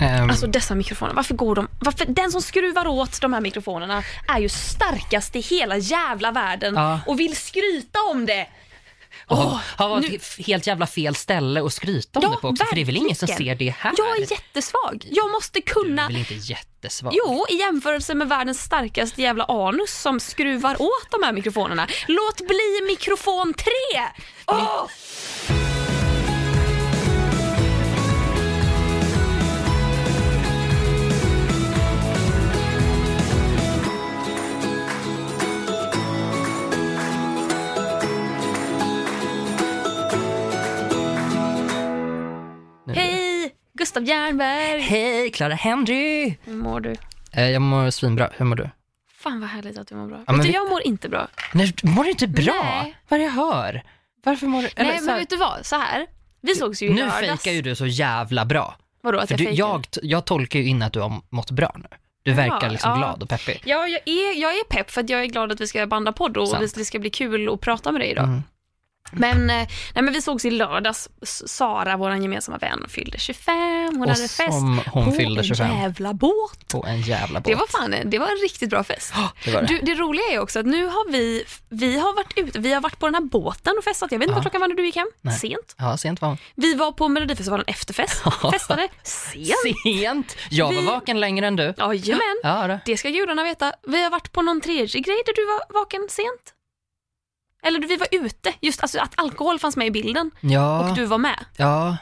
Ehm, Alltså dessa mikrofoner, varför går de? Varför, den som skruvar åt de här mikrofonerna är ju starkast i hela jävla världen Ja. och vill skryta om det. och Åh, har, varit nu- helt jävla fel ställe att skryta om det på också, för det är väl ingen som ser det här? Jag är jättesvag. Jag måste Du är kunna väl inte jättesvag? Jo, i jämförelse med världens starkaste jävla anus som skruvar åt de här mikrofonerna. Låt bli mikrofon 3! Åh! Gustav Jernberg! Hej, Clara Henry! Hur mår du? Eh, jag mår svinbra, hur mår du? Fan vad härligt att du mår bra. men vet du, vi- jag mår inte bra. Nej, mår du inte bra? Nej. Vad jag hör? Varför mår du... eller Nej, men vet du vad? Så här. Vi sågs ju i nu fejkar ju du så jävla bra. Vadå att För jag du, jag, jag tolkar ju in att du har mått bra nu. Du verkar liksom ja. glad och peppig. Ja, jag är, jag är pepp för att jag är glad att vi ska banda podd och Sant. det ska bli kul att prata med dig idag. Mm. Men, eh, nej, men vi sågs i lördags. Sara, vår gemensamma vän, fyllde 25. Hon Och hade fest på fyllde 25. en jävla båt. På en jävla båt. Det var fan en, det var en riktigt bra fest. det var det. Du, det roliga är också att nu har vi, vi har varit ute, vi har varit på den här båten och festat. Jag vet inte Ja. vad klockan var när du gick hem. Nej. Sent. Ja, sent var hon. Vi var på Melodifestivalen efterfest. Festade. Sent. Sent! Jag var Vi- vaken längre än du. Jajamän. Ja, det. Det ska gudarna veta. Vi har varit på någon tredje grej där du var vaken sent. Eller vi var ute, just alltså att alkohol fanns med i bilden Ja, och du var med. ja.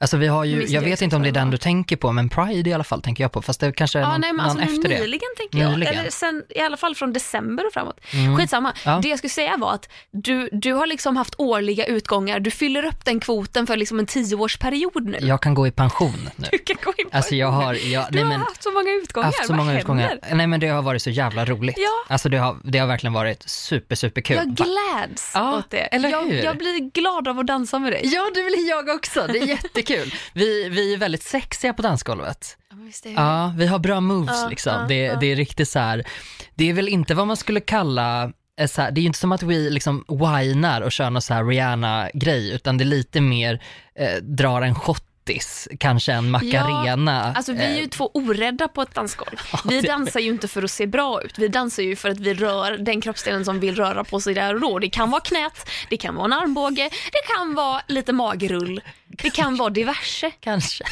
Alltså vi har ju, jag vet inte om det är den det du tänker på, men Pride i alla fall tänker jag på. Fast det kanske är Ja, någon, nej, men alltså, efter det. nyligen tänker jag. Nyligen. Eller sen, i alla fall från december och framåt. Mm. Skitsamma. Ja. Det jag skulle säga var att du, du har liksom haft årliga utgångar. Du fyller upp den kvoten för liksom en tioårsperiod nu. Jag kan gå i pension nu. Du kan gå in på Alltså jag har, jag, Du nej har men, haft så många utgångar. haft så Vad många händer? utgångar. Nej men det har varit så jävla roligt. Ja. Alltså det har, det har verkligen varit super, super kul. Jag gläds Ja, åt det. eller jag, hur? jag blir glad av att dansa med dig. Ja, det blir jag också. Det är jättekul. Vi, vi är väldigt sexiga på dansgolvet. Ja. Ja, vi har bra moves Ja, liksom. ja, det, det är riktigt så här. det är väl inte vad man skulle kalla eh, så här, det är ju inte som att vi liksom whinar och kör någon så här Rihanna-grej, utan det är lite mer eh, drar en shottis, kanske en Macarena. Alltså vi är ju eh, två orädda på ett dansgolv. Vi det- dansar ju inte för att se bra ut. Vi dansar ju för att vi rör den kroppsdelen som vill röra på sig där och då. Det kan vara knät, det kan vara en armbåge, det kan vara lite magrull, det kan vara diverse. Kanske.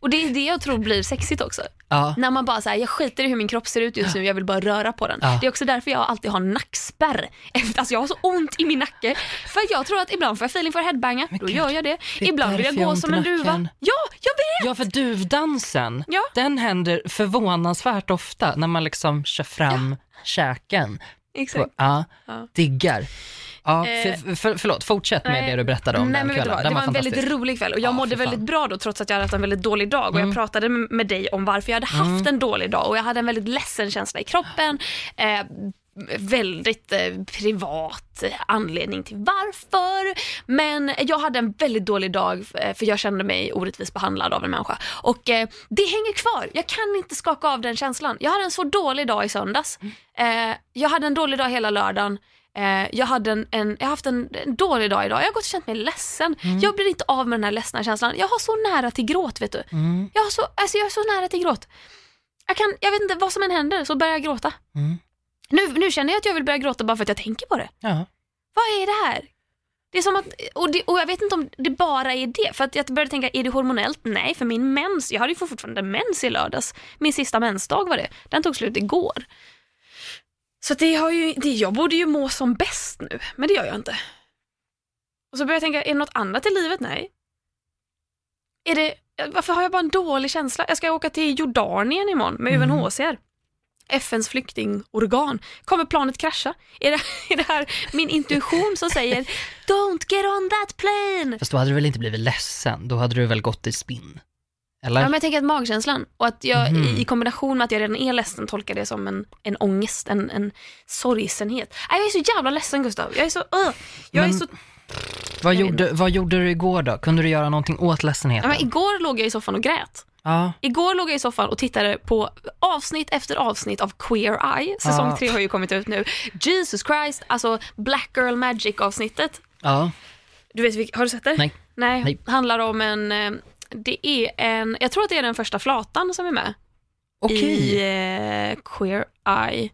Och det är det jag tror blir sexigt också. Ja, När man bara säger jag skiter i hur min kropp ser ut just nu, jag vill bara röra på den. Ja. Det är också därför jag alltid har nackspärr. Alltså jag har så ont i min nacke. För jag tror att ibland får jag feeling för att headbanga, då gud, gör jag det. det Ibland vill jag jag gå ont som en duva. Ja, jag vet! ja för duvdansen, Ja. den händer förvånansvärt ofta när man liksom kör fram käken. Exakt. På, ja, Ja. diggar. Ja, Eh, för, för, förlåt, fortsätt med Nej. det du berättade om Nej, den men kvällen. vad? Det var en väldigt rolig kväll och jag Ja, mådde. Mm. väldigt bra då trots att jag hade haft en väldigt dålig dag och jag pratade med dig om varför jag hade haft en dålig dag och jag hade en väldigt ledsen känsla i kroppen. Eh, väldigt eh, privat anledning till varför. Men jag hade en väldigt dålig dag eh, för jag kände mig orättvist behandlad av en människa. Och eh, det hänger kvar. Jag kan inte skaka av den känslan. Jag hade en så dålig dag i söndags. Eh, jag hade en dålig dag hela lördagen. Eh, jag, hade en, en, jag har haft en, en dålig dag idag. Jag har gått och känt mig ledsen. Jag blir inte av med den här ledsna känslan. Jag har så nära till gråt vet du. Mm. Jag, har så, alltså, jag är så nära till gråt. Jag, kan, jag vet inte vad som än händer så börjar jag gråta. Mm. Nu, nu känner jag att jag vill börja gråta bara för att jag tänker på det. Ja. Vad är det här? Det är som att, och, det, och jag vet inte om det bara är det. För att jag började tänka, är det hormonellt? Nej, för min mens, jag hade ju fortfarande mens i lördags. Min sista mensdag var det. Den tog slut igår. Så det har ju, det, jag borde ju må som bäst nu, men det gör jag inte. Och så börjar jag tänka, är det något annat i livet? Nej. Är det, varför har jag bara en dålig känsla? Jag ska åka till Jordanien imorgon med Mm. UNHCR. FNs flyktingorgan. Kommer planet krascha? Är det, är det här min intuition som säger Don't get on that plane? Fast då hade du väl inte blivit ledsen? Då hade du väl gått i spinn? Eller? Ja, men jag tänker att magkänslan och att jag Mhm. i, kombination med att jag redan är ledsen tolkar det som en, en ångest, en, en sorgsenhet. Nej, jag är så jävla ledsen Gustav. Jag är så... Uh, jag är Men- så vad, jag gjorde, vad gjorde du igår då? Kunde du göra någonting åt ja, ledsenheten? men igår låg jag i soffan och grät. Ja, Igår låg jag i soffan och tittade på avsnitt efter avsnitt av Queer Eye. Säsong Ja. tre har ju kommit ut nu. Jesus Christ, alltså Black Girl Magic avsnittet. ja. Du vet, har du sett det? Nej. Nej, Nej. handlar om en, eh, det är en, jag tror att det är den första flatan som är med Okej, i eh, Queer Eye.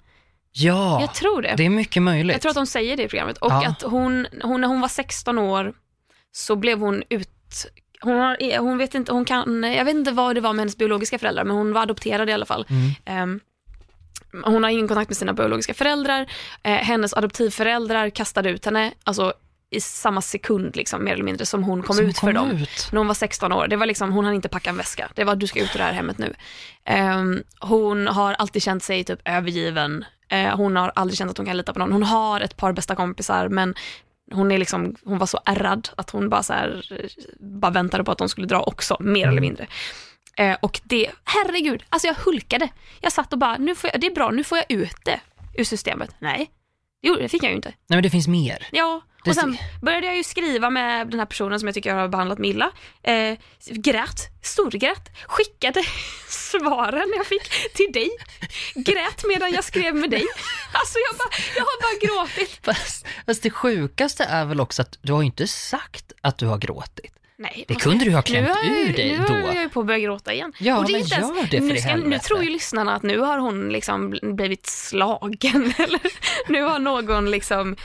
ja, Jag tror det. det är mycket möjligt. Jag tror att de säger det i programmet. Och Ja. att hon, hon, när hon var 16 år så blev hon ut... Hon, har, hon vet inte, hon kan, jag vet inte vad det var med hennes biologiska föräldrar, men hon var adopterad i alla fall. Mm. Ehm, hon har ingen kontakt med sina biologiska föräldrar. Eh, hennes adoptivföräldrar kastade ut henne, alltså i samma sekund liksom, mer eller mindre som hon kom Som ut kom för dem. ut. När hon var 16 år, det var liksom, hon hann inte packa en väska. Det var du ska ut ur det här hemmet nu. Ehm, hon har alltid känt sig typ övergiven. Eh, hon har aldrig känt att hon kan lita på någon. Hon har ett par bästa kompisar men hon, är liksom, hon var så ärrad att hon bara, så här, bara väntade på att de skulle dra också, mer eller mindre. Eh, och det, herregud, alltså jag hulkade. Jag satt och bara, nu får jag, det är bra, nu får jag ut det ur systemet. Nej, gjorde- det fick jag ju inte. Nej men det finns mer. Ja, och sen började jag ju skriva med den här personen som jag tycker har behandlat mig illa. Eh, grät, storgrät, skickade svaren jag fick till dig. Grät medan jag skrev med dig. Alltså jag, bara, jag har bara gråtit. Fast, fast det sjukaste är väl också att du har ju inte sagt att du har gråtit. Nej, Det vad kunde du ha nu klämt jag ur dig Nu då. har jag ju på att börja gråta igen. Ja, Och är men inte ens- gör det för nu, ska, nu tror ju lyssnarna att nu har hon liksom bl- blivit slagen eller nu har någon liksom,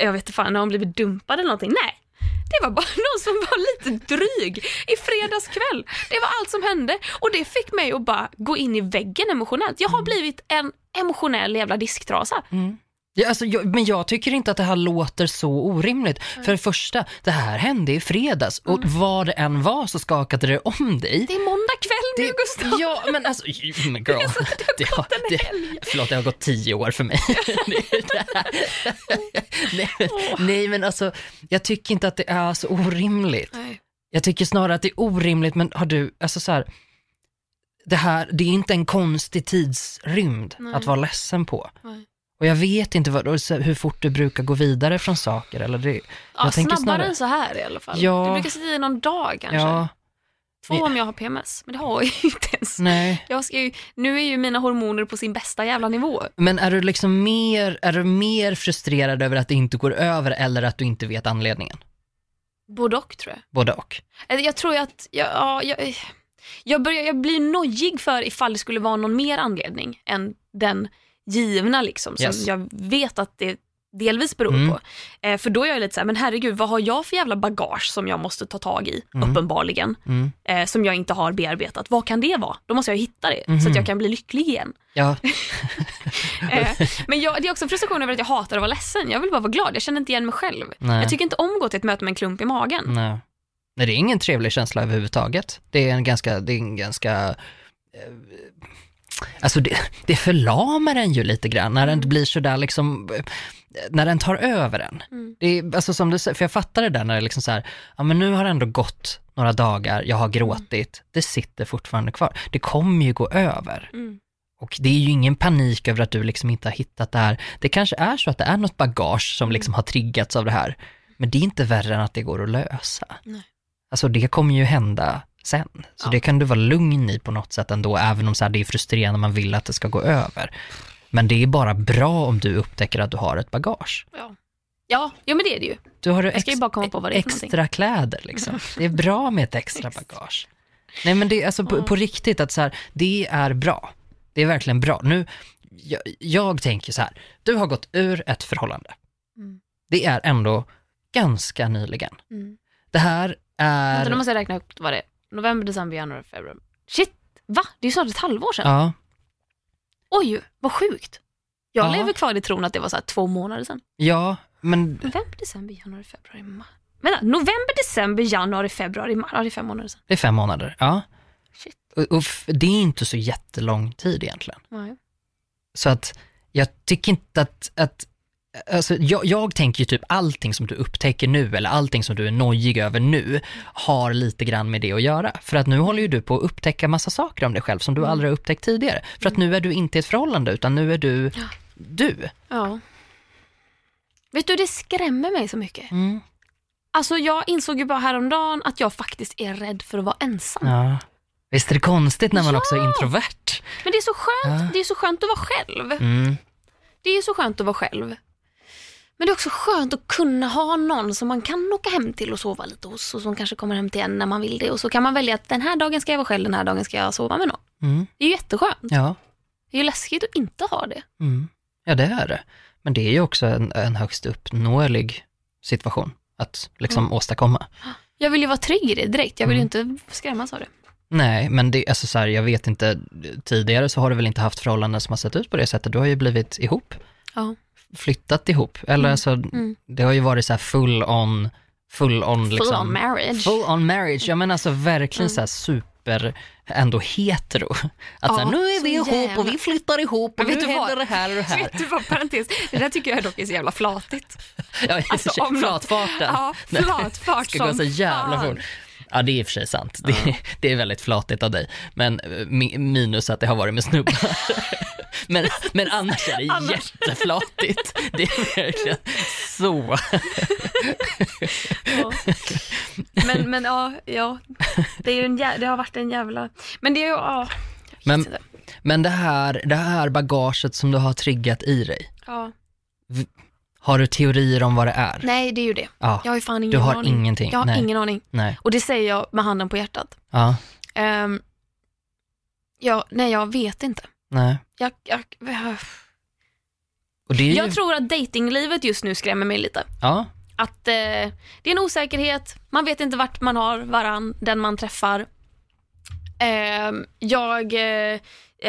jag vet inte fan, har hon blivit dumpad eller någonting? Nej, det var bara någon som var lite dryg i fredags kväll. Det var allt som hände och det fick mig att bara gå in i väggen emotionellt. Jag har Mm. blivit en emotionell jävla disktrasa. Ja, alltså, jag, men jag tycker inte att det här låter så orimligt. För det första, det här hände i fredags och Mm. vad det än var så skakade det om dig. Det är måndag kväll nu Gustav. Ja, men alltså, men girl. Det har, det, förlåt, det har gått tio år för mig. Det- det nej, men, nej, men alltså, jag tycker inte att det är så orimligt. Nej. Jag tycker snarare att det är orimligt, men har du, alltså så här, det här, det är inte en konstig tidsrymd Nej. att vara ledsen på. Nej. Och jag vet inte vad, hur fort du brukar gå vidare från saker. Eller det, Ja, snabbare snarare- än så här i alla fall. Ja. Du brukar sätta i någon dag kanske. ja, Två om jag har PMS, men det har jag ju inte ens. nej. Jag ska ju, nu är ju mina hormoner på sin bästa jävla nivå. Men är du liksom mer, är du mer frustrerad över att det inte går över eller att du inte vet anledningen? Både och tror jag. Både och. Jag tror ju att, jag, ja, jag, jag, börjar, jag blir nojig för ifall det skulle vara någon mer anledning än den givna liksom, som Yes. jag vet att det delvis beror Mm. på. Eh, för då är jag lite såhär, men herregud vad har jag för jävla bagage som jag måste ta tag i, Mm. uppenbarligen, Mm. eh, som jag inte har bearbetat. Vad kan det vara? Då måste jag hitta det, så Mhm. att jag kan bli lycklig igen. Ja, Eh, men jag, det är också en frustration över att jag hatar att vara ledsen. Jag vill bara vara glad, jag känner inte igen mig själv. nej. Jag tycker inte om att gå till ett möte med en klump i magen. nej. Nej, det är ingen trevlig känsla överhuvudtaget. Det är en ganska, det är en ganska eh, Alltså det, det förlamar en ju lite grann när den blir sådär liksom, när den tar över en. Mm. Det är, alltså som du säger, för jag fattar det där när det är liksom så här, ja men nu har det ändå gått några dagar, jag har gråtit, det sitter fortfarande kvar. Det kommer ju gå över. Mm. Och det är ju ingen panik över att du liksom inte har hittat det här. Det kanske är så att det är något bagage som liksom har triggats av det här. Men det är inte värre än att det går att lösa. Nej. Alltså det kommer ju hända sen. Så Ja. det kan du vara lugn i på något sätt ändå, även om så här, det är frustrerande man vill att det ska gå över. Men det är bara bra om du upptäcker att du har ett bagage. Ja. Ja, ja, men det är det ju. Du har ska ju bara komma på vad det är extra kläder liksom. Det är bra med ett extra bagage. Nej men det är alltså på, på riktigt att så här, det är bra. Det är verkligen bra. Nu, jag, jag tänker så här, du har gått ur ett förhållande. Mm. Det är ändå ganska nyligen. Mm. Det här är... Vänta, nu måste jag räkna upp vad det är. November, december, januari, februari. Shit, va? Det är ju snart ett halvår sedan. Ja, Oj, vad sjukt. Jag Ja. lever kvar i tron att det var så här två månader sedan. ja, men November, december, januari, februari, mars. Vänta, november, december, januari, februari, mars. Ja, det är fem månader sedan. det är fem månader. Ja. Shit. Och, och det är inte så jättelång tid egentligen. Nej. Så att jag tycker inte att, att alltså jag, jag tänker ju typ allting som du upptäcker nu eller allting som du är nojig över nu har lite grann med det att göra. För att nu håller ju du på att upptäcka massa saker om dig själv som du Mm. aldrig har upptäckt tidigare. För att nu är du inte i ett förhållande utan nu är du Ja. du. Ja. Vet du, det skrämmer mig så mycket. Mm. Alltså jag insåg ju bara häromdagen att jag faktiskt är rädd för att vara ensam. Ja. Visst är det konstigt när man Ja. också är introvert? Men det är så skönt, Ja. det är så skönt att vara själv. Mm. Det är så skönt att vara själv. Men det är också skönt att kunna ha någon som man kan åka hem till och sova lite hos och som kanske kommer hem till en när man vill det. Och så kan man välja att den här dagen ska jag vara själv, den här dagen ska jag sova med någon. Mm. Det är ju jätteskönt. Ja. Det är ju läskigt att inte ha det. Mm. ja, det är det. Men det är ju också en, en högst uppnåelig situation att liksom Mm. åstadkomma. Jag vill ju vara trygg i det direkt. Jag vill Mm. ju inte skrämmas av det. Nej, men det, alltså så här, jag vet inte, tidigare så har du väl inte haft förhållanden som har sett ut på det sättet. Du har ju blivit ihop, Ja. Flyttat ihop. Eller Mm. alltså, det har ju varit så här full on, full on liksom. Full on marriage. Full on marriage, ja men alltså verkligen Mm. så super, ändå hetero. Att Ja, här, nu är vi ihop jävla- och vi flyttar ihop och nu händer det här och det här. Vet du vad, parentes, det där tycker jag dock är så jävla flatigt. Ja, Alltså, om flatfarten. Ja, flatfart ska gå som så jävla fort. Ja, det är i och för sig sant. Det, det är väldigt flatigt av dig. Men eh, mi- minus att det har varit med snubbar. men, men annars är det Annars. jätteflatigt. Det är verkligen så. Ja. Men, men ja, ja. Det, är en jä- det har varit en jävla... Men det är ju... Ja, Men-. Men det här, det här bagaget som du har triggat i dig, ja. Har du teorier om vad det är? Nej, det är ju det. Ja, Jag har ju fan ingen du har aning. ingenting. Jag har Nej. ingen aning. Nej. Och det säger jag med handen på hjärtat. Ja, Um, ja, nej, jag vet inte. nej. Jag, jag, jag, Och det är ju, jag tror att datinglivet just nu skrämmer mig lite. ja, Att eh, det är en osäkerhet, man vet inte vart man har varann, den man träffar. Ehm, jag eh,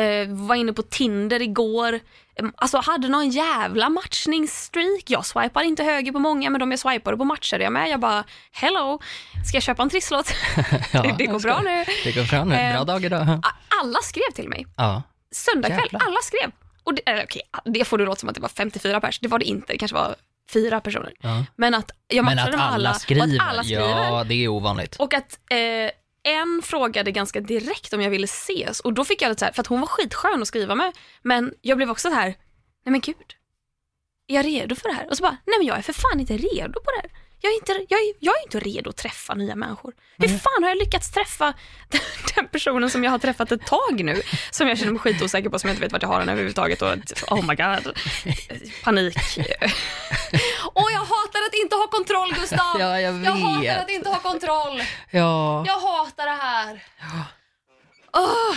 eh, var inne på Tinder igår. Ehm, Alltså hade någon jävla matchningsstreak. Jag swipar inte höger på många men de jag swipade på matchade jag med. Jag bara hello, ska jag köpa en trisslott? ja det, det går bra nu. Det går bra nu. Bra Eh, dag idag. Alla skrev till mig. Ja, Söndag kväll, alla skrev. Och det, eh, okej, det får det låta som att det var 54 pers. Det var det inte, det kanske var fyra personer. ja. Men att jag Men matchade att med alla alla, skriver, och att alla skriver. ja det är ovanligt. Och att eh, en frågade ganska direkt om jag ville ses och då fick jag lite så här, för att hon var skitskön att skriva med, men jag blev också så här, nej men gud, är jag redo för det här? Och så bara, nej men jag är för fan inte redo på det här. Jag är inte, jag är, jag är inte redo att träffa nya människor. Hur fan har jag lyckats träffa den personen som jag har träffat ett tag nu, som jag känner mig skitosäker på, som jag inte vet vart jag har den överhuvudtaget och oh my god, panik. Och jag hatar att inte ha kontroll Gustav! Ja, jag Jag hatar vet. att inte ha kontroll. Ja, Jag hatar det här. Åh.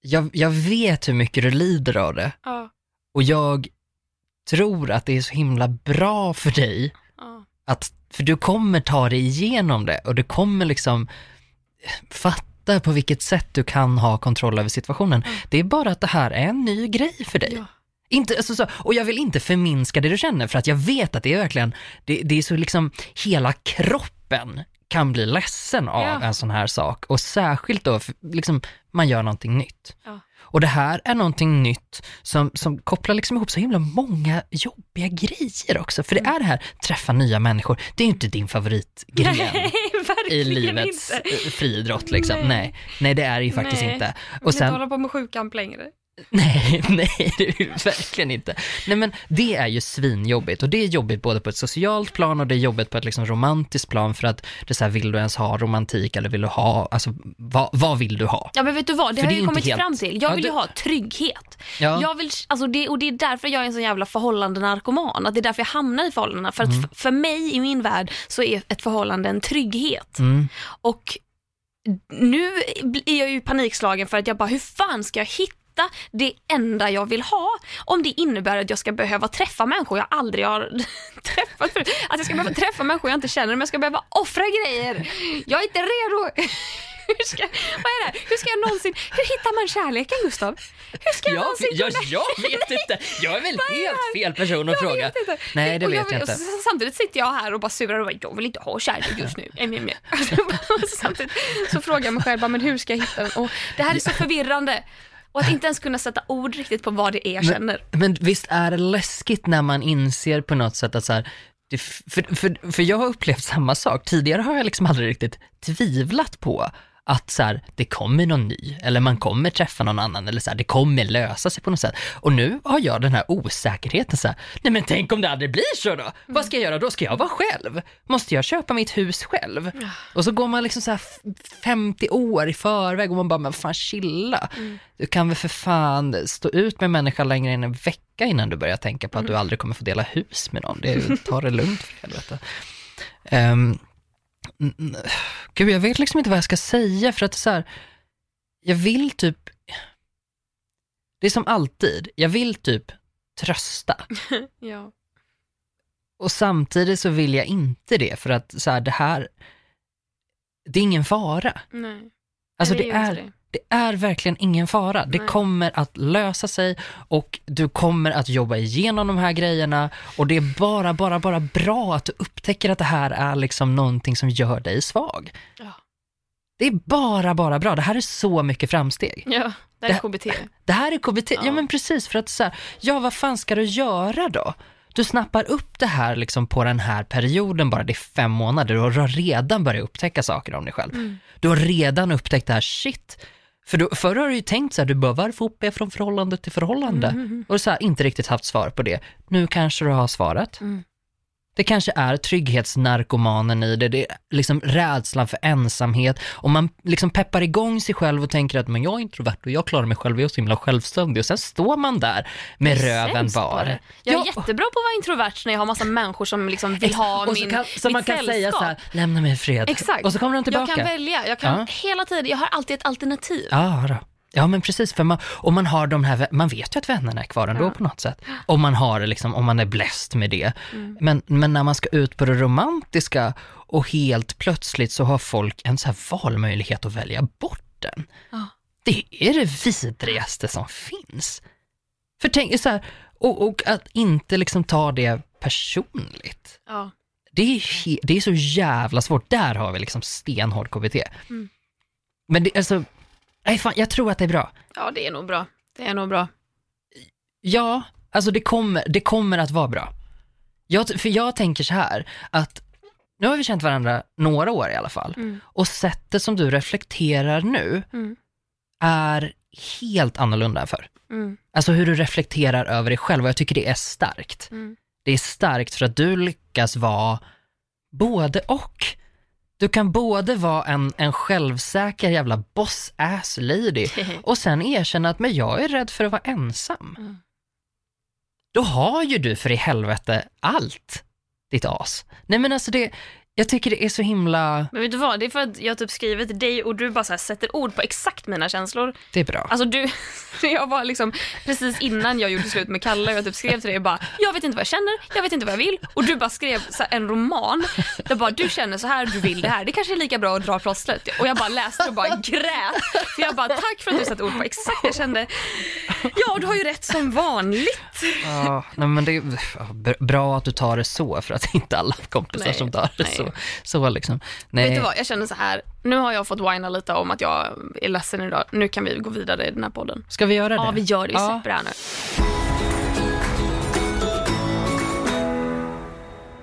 jag, jag vet hur mycket du lider av det Ja, och jag tror att det är så himla bra för dig ja. Att, för du kommer ta dig igenom det och du kommer liksom fatta på vilket sätt du kan ha kontroll över situationen. Det är bara att det här är en ny grej för dig. Ja. Inte, alltså så, och jag vill inte förminska det du känner för att jag vet att det är verkligen, det, det är så liksom, hela kroppen kan bli ledsen av Ja. en sån här sak och särskilt då, för, liksom, man gör någonting nytt. Ja. Och det här är någonting nytt som, som kopplar liksom ihop så himla många jobbiga grejer också. För det Mm. är det här, träffa nya människor, det är ju inte din favoritgren Nej, i livets inte. eh, friidrott liksom. Nej. Nej. nej, det är det ju faktiskt Nej. inte. Jag vill Och inte sen, hålla på med sjukkamp längre. nej, nej, det är det verkligen inte. Nej men det är ju svinjobbigt och det är jobbigt både på ett socialt plan och det är jobbigt på ett liksom romantiskt plan för att det är så här, vill du ens ha romantik eller vill du ha, alltså vad, vad vill du ha? Ja men vet du vad, det För har det jag ju kommit helt- fram till. Jag Ja, vill ju ha trygghet. Ja. Jag vill, alltså det, och det är därför jag är en sån jävla förhållande narkoman. Att det är därför jag hamnar i förhållandena. För att Mm. för mig i min värld så är ett förhållande en trygghet. Mm. Och nu är jag ju panikslagen för att jag bara, hur fan ska jag hitta det enda jag vill ha om det innebär att jag ska behöva träffa människor jag aldrig har träffat förut. Att jag ska behöva träffa människor jag inte känner men jag ska behöva offra grejer. Jag är inte redo. Hur ska, vad är det? Hur ska jag någonsin, hur hittar man kärleken Gustav? Hur ska jag, Jag, någonsin jag, jag vet inte, jag är väl helt fel person att Jag fråga. Nej, det Och vet jag vill- inte. och så- Samtidigt sitter jag här och bara surar och bara, jag vill inte ha kärlek just nu. Samtidigt så frågar jag mig själv, men hur ska jag hitta den? Och det här är så förvirrande. Och att inte ens kunna sätta ord riktigt på vad det är jag känner. Men visst är det läskigt när man inser på något sätt att så här, för, för, för jag har upplevt samma sak. Tidigare har jag liksom aldrig riktigt tvivlat på att så här, det kommer någon ny, eller man kommer träffa någon annan, eller så här, det kommer lösa sig på något sätt. Och nu har jag den här osäkerheten så här, nej men tänk om det aldrig blir så då? Vad ska jag göra då? Ska jag vara själv? Måste jag köpa mitt hus själv? Och så går man liksom så här 50 år i förväg och man bara, men fan chilla. Du kan väl för fan stå ut med en människa längre än en vecka innan du börjar tänka på att du aldrig kommer få dela hus med någon. Det, ta det lugnt för helvete. Um, Gud, jag vet liksom inte vad jag ska säga för att så här, jag vill typ, det är som alltid, jag vill typ trösta. ja. Och samtidigt så vill jag inte det för att så här, det här, det är ingen fara. Nej. Alltså det inte är, det. Det är verkligen ingen fara. Det Nej. kommer att lösa sig och du kommer att jobba igenom de här grejerna och det är bara, bara, bara bra att du upptäcker att det här är liksom någonting som gör dig svag. Ja. Det är bara, bara bra. Det här är så mycket framsteg. Ja, det är KBT. Det här är KBT. Ja, Ja. men precis, för att så här, ja vad fan ska du göra då? Du snappar upp det här liksom på den här perioden bara, det är fem månader och du har redan börjat upptäcka saker om dig själv. Mm. Du har redan upptäckt det här, shit. För då, förr har du ju tänkt så här, du bara, varför hoppar jag från förhållande till förhållande? Mm. Och så här, inte riktigt haft svar på det. Nu kanske du har svaret. Mm. Det kanske är trygghetsnarkomanen i det, det är liksom rädslan för ensamhet och man liksom peppar igång sig själv och tänker att men jag är introvert och jag klarar mig själv, jag är så himla självständig och sen står man där med röven bar. Jag är Ja, jättebra på att vara introvert när jag har massa människor som liksom vill ha och så min, kan, så mitt man kan sällskap. säga så här, lämna mig i fred. Exakt. Och så kommer de tillbaka. Jag kan välja, jag kan Ja. hela tiden, jag har alltid ett alternativ. Ja, då. Ja men precis, för man, och man har de här, man vet ju att vännerna är kvar ändå Ja. på något sätt. Om man har det liksom, om man är bläst med det. Mm. Men, men när man ska ut på det romantiska och helt plötsligt så har folk en så här valmöjlighet att välja bort den. Ja. Det är det vidrigaste som finns. För tänk så här, och, och att inte liksom ta det personligt. Ja. Det är, det är så jävla svårt. Där har vi liksom stenhård KBT. Mm. Men det, alltså, nej fan, jag tror att det är bra. ja, det är nog bra. Det är nog bra. Ja, alltså det kommer, det kommer att vara bra. Jag, för jag tänker så här, att nu har vi känt varandra några år i alla fall. Mm. Och sättet som du reflekterar nu Mm. är helt annorlunda än förr. Mm. Alltså hur du reflekterar över dig själv och jag tycker det är starkt. Mm. Det är starkt för att du lyckas vara både och. Du kan både vara en, en självsäker jävla boss-ass lady och sen erkänna att men jag är rädd för att vara ensam. Mm. Då har ju du för i helvete allt, ditt as. Nej men alltså det, jag tycker det är så himla, Men vet du vad, det är för att jag typ skriver till dig och du bara så sätter ord på exakt mina känslor. det är bra. Alltså du, jag var liksom precis innan jag gjorde slut med Kalle och jag typ skrev till dig och bara, jag vet inte vad jag känner, jag vet inte vad jag vill. Och du bara skrev en roman där bara, du känner så här, du vill det här, det kanske är lika bra att dra plåstret. Och jag bara läste och bara grät. För jag bara, tack för att du satte ord på exakt jag kände. Ja, du har ju rätt som vanligt. Ja, nej men det är bra att du tar det så, för att inte alla kompisar Nej, som tar det nej. så, så liksom. Nej. Vet du vad, jag känner så här, nu har jag fått whina lite om att jag är ledsen idag. Nu kan vi gå vidare i den här podden. Ska vi göra det? Ja, vi gör det. Vi släpper det här nu.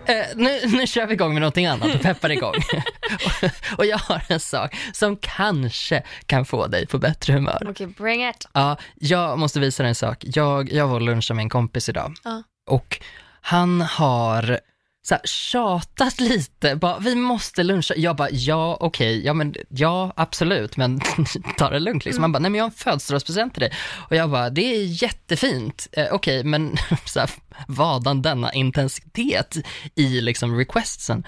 Eh, nu, nu kör vi igång med någonting annat och peppar igång. och, och jag har en sak som kanske kan få dig på bättre humör. Okej, bring it. Ja, jag måste visa dig en sak. Jag, jag var och lunchade med en kompis idag Ja. och han har så här, tjatat lite, bara, vi måste luncha. Jag bara, ja okej, ja men ja absolut, men ta det lugnt liksom. Han bara, nej men jag har en födelsedagspresent till dig. Och jag bara, det är jättefint, eh, okej men så här, vadan denna intensitet i liksom requestsen.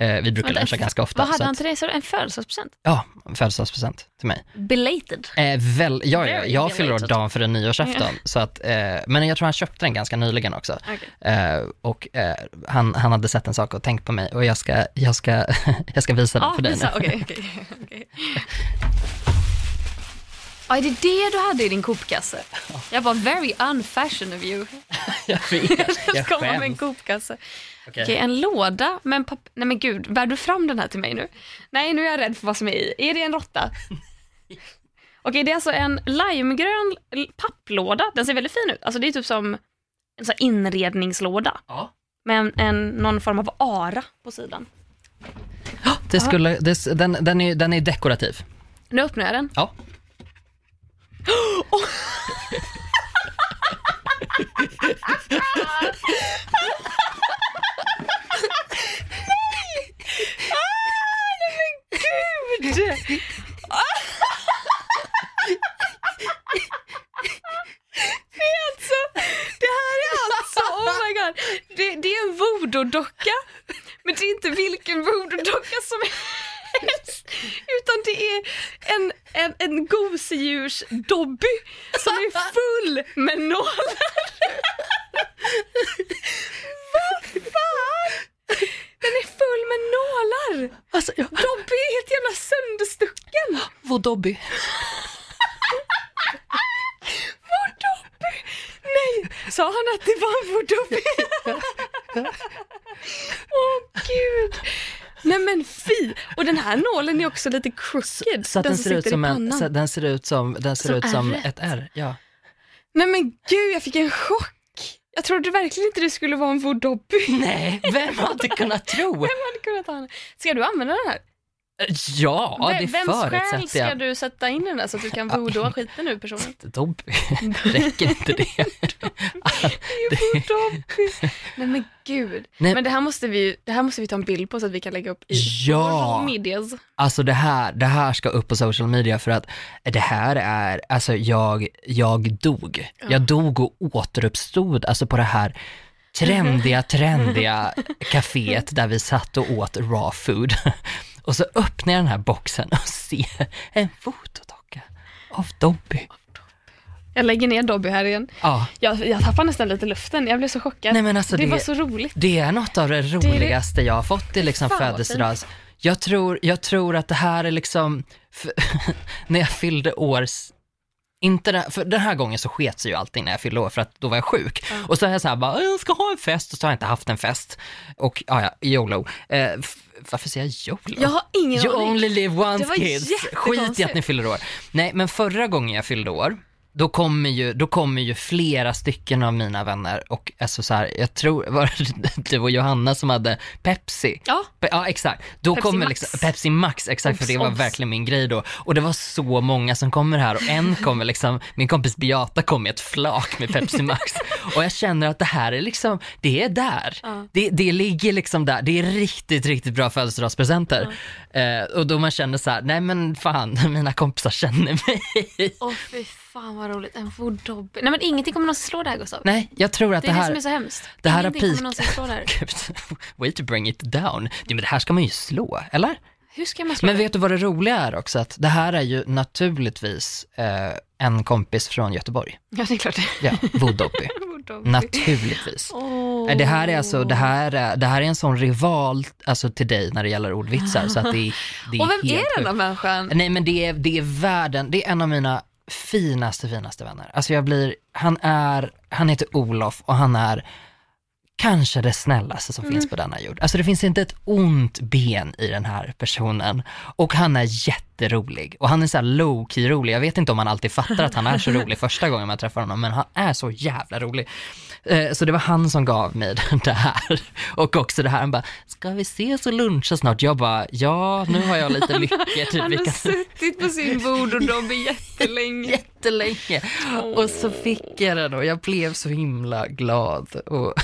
Eh, vi brukar luncha ganska ofta. Vad hade han till dig? En födelsedagspresent? Ja, en födelsedagspresent till mig. Belated? Eh, väl, ja, ja, jag fyller år dagen före nyårsafton, så att, eh, men jag tror han köpte den ganska nyligen också. Okej. Eh, och eh, han, han hade sett en sak och tänkt på mig och jag ska, jag ska, jag ska visa den Ja, för dig visa. nu. Okej, okej. Ja, är det det du hade i din kopkasse? Jag var very unfashion of you. jag vet, jag Jag komma med en skäms. kopkasse. Okej. Okej, en låda med en papp... Nej men gud, bär du fram den här till mig nu? Nej, nu är jag rädd för vad som är i. Är det en råtta? Okej, det är alltså en limegrön papplåda. Den ser väldigt fin ut. Alltså det är typ som en sån inredningslåda Ja. med en, en, någon form av ara på sidan. Det skulle, det, den, den, är, den är dekorativ. Nu öppnar jag den. Ja. Gud! Det är alltså, det här är alltså, oh my god. Det, det är en voodoo-docka. Men det är inte vilken voodoo-docka som helst. Utan det är en, en, en gosedjurs-Dobby som är full med nålar. Vad fan? Den är full med nålar. Alltså, jag... Dobby är helt jävla sönderstucken. Vår Dobby. Vår Dobby! Nej, sa han att det var en vår Dobby? Åh gud. Nej men fy! Och den här nålen är också lite crooked. Så att den, som ser ut som en, så, den ser ut som, den ser Som ut som ärret. ett R. Ja. Nej men gud, jag fick en chock. Jag trodde verkligen inte det skulle vara en vår Dobby. Nej, vem hade kunnat tro? Vem hade kunnat ha den? Ska du använda den här? Ja, det Vem- Vems själ förutsätter ska jag. du sätta in i den så att du kan voodooa skiten ur personen? Dobby, räcker inte det? Det är vår Dobby. Nej men gud. Nej. Men det här, måste vi, det här måste vi ta en bild på så att vi kan lägga upp i Ja. medias. Alltså det här, det här ska upp på social media för att det här är, alltså jag, jag dog. Jag dog och återuppstod alltså på det här trendiga, trendiga kaféet där vi satt och åt raw food. Och så öppnar jag den här boxen och ser en fotodocka av Dobby. Jag lägger ner Dobby här igen. Ja, Jag, jag tappar nästan lite luften, jag blev så chockad. nej men alltså det, det, var så roligt. det är något av det roligaste jag har fått i liksom födelsedags. Jag tror, jag tror att det här är liksom, för, när jag fyllde år, inte den, för den här gången så sket sig ju allting när jag fyllde år för att då var jag sjuk. Och så är jag så här bara, jag ska ha en fest och så har jag inte haft en fest. Och ja, ja, YOLO. Eh, varför säger jag YOLO? Jag har ingen You aning. only live Det once var kids. Skit i jättekonstigt. att ni fyller år. Nej, men förra gången jag fyllde år, då kommer ju, då kommer ju flera stycken av mina vänner och alltså så här, jag tror, var det du och Johanna som hade Pepsi? Ja, Pe- Ja exakt, då Pepsi kommer Max. liksom, Pepsi Max, exakt för Obs, det var obs. verkligen min grej då. Och det var så många som kommer här och en kommer liksom, min kompis Beata kom med ett flak med Pepsi Max. Och jag känner att det här är liksom, det är där. Ja. Det, det ligger liksom där, det är riktigt, riktigt bra födelsedagspresenter. Eh, och då man känner så här, nej men fan, mina kompisar känner mig. fy fan vad roligt. En vår Dobby. Nej men ingenting kommer någonsin slå det här Gustav. Nej, jag tror att Det det, är det här... som är så hemskt. det här har ingenting kommer peak- någonsin slå det här. Gud, way to bring it down. Ja, men det här ska man ju slå, eller? Hur ska man slå Men det? vet du vad det roliga är också? Att det här är ju naturligtvis eh, en kompis från Göteborg. Ja det är klart det Ja, Dobby. naturligtvis. Eh, Det här är alltså, det här är, det här är en sån rival alltså, till dig när det gäller ordvitsar så att det är, det är Och vem är den då människan? Nej men det är, det är världen, det är en av mina finaste, finaste vänner. Alltså jag blir, han är, han heter Olof och han är kanske det snällaste som finns på denna jord. Alltså det finns inte ett ont ben i den här personen. Och han är jätterolig. Och han är så här low-key rolig. Jag vet inte om man alltid fattar att han är så rolig första gången man träffar honom, men han är så jävla rolig. Eh, Så det var han som gav mig det här. Och också det här, han bara, ska vi ses och luncha snart? Jag bara, ja, nu har jag lite mycket. Typ, Han har kan suttit på sin voodoo-Dobby jättelänge. jättelänge. Och så fick jag den och jag blev så himla glad och,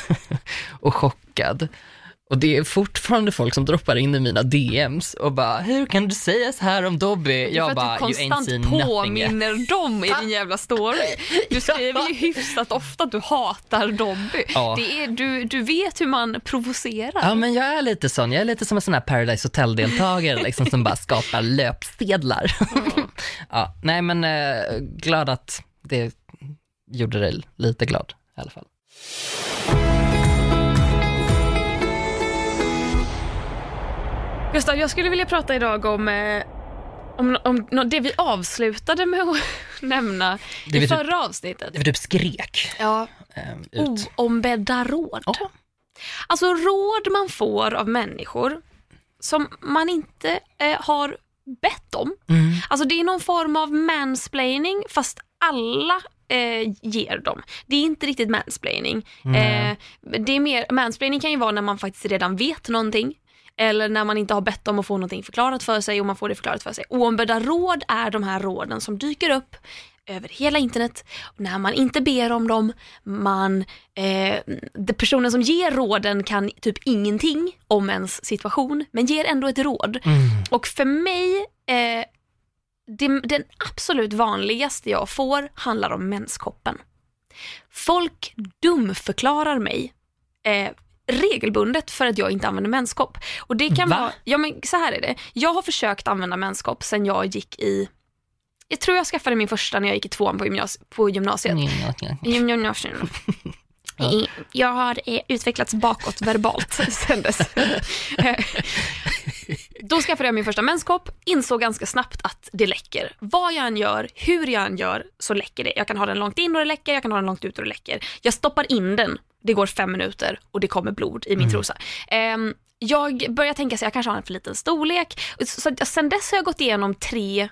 och chockad. Och det är fortfarande folk som droppar in i mina DMs och bara, hur kan du säga så här om Dobby? Jag bara, du you ain't seen nothing yet. påminner dem i din jävla story. Du skriver ju hyfsat ofta att du hatar Dobby. Ja. Det är, du, du vet hur man provocerar. Ja men jag är lite sån, jag är lite som en sån här Paradise Hotel-deltagare liksom, som bara skapar löpsedlar. ja, nej men eh, glad att det gjorde dig lite glad i alla fall. Gustav, jag skulle vilja prata idag om, eh, om, om det vi avslutade med att nämna Det i vi typ- förra avsnittet. Det var typ skrek Ja, eh, ut. oombedda råd. Ja. Alltså råd man får av människor som man inte eh, har bett om. Mm. Alltså det är någon form av mansplaining fast alla eh, ger dem. Det är inte riktigt mansplaining. Nej. Eh, det är mer, mansplaining kan ju vara när man faktiskt redan vet någonting. Eller när man inte har bett om att få någonting förklarat för sig och man får det förklarat för sig. Oombedda råd är de här råden som dyker upp över hela internet. När man inte ber om dem, man, eh, personen som ger råden kan typ ingenting om ens situation, men ger ändå ett råd. Mm. Och för mig, eh, det, den absolut vanligaste jag får handlar om menskoppen. Folk dumförklarar mig eh, regelbundet för att jag inte använder menskopp. Och det kan Va? vara, ja men så här är det. Jag har försökt använda menskopp sen jag gick i, jag tror jag skaffade min första när jag gick i tvåan på, gymnasi- på gymnasiet. Mm, gymnasiet. Jag har eh, utvecklats bakåt verbalt sen dess. Eh, Då skaffade jag min första menskopp, insåg ganska snabbt att det läcker. Vad jag än gör, hur jag än gör, så läcker det. Jag kan ha den långt in och det läcker, jag kan ha den långt ut och det läcker. Jag stoppar in den, det går fem minuter och det kommer blod i min trosa. Ehm, jag börjar tänka så jag kanske har en för liten storlek. Så, så sen dess har jag gått igenom tre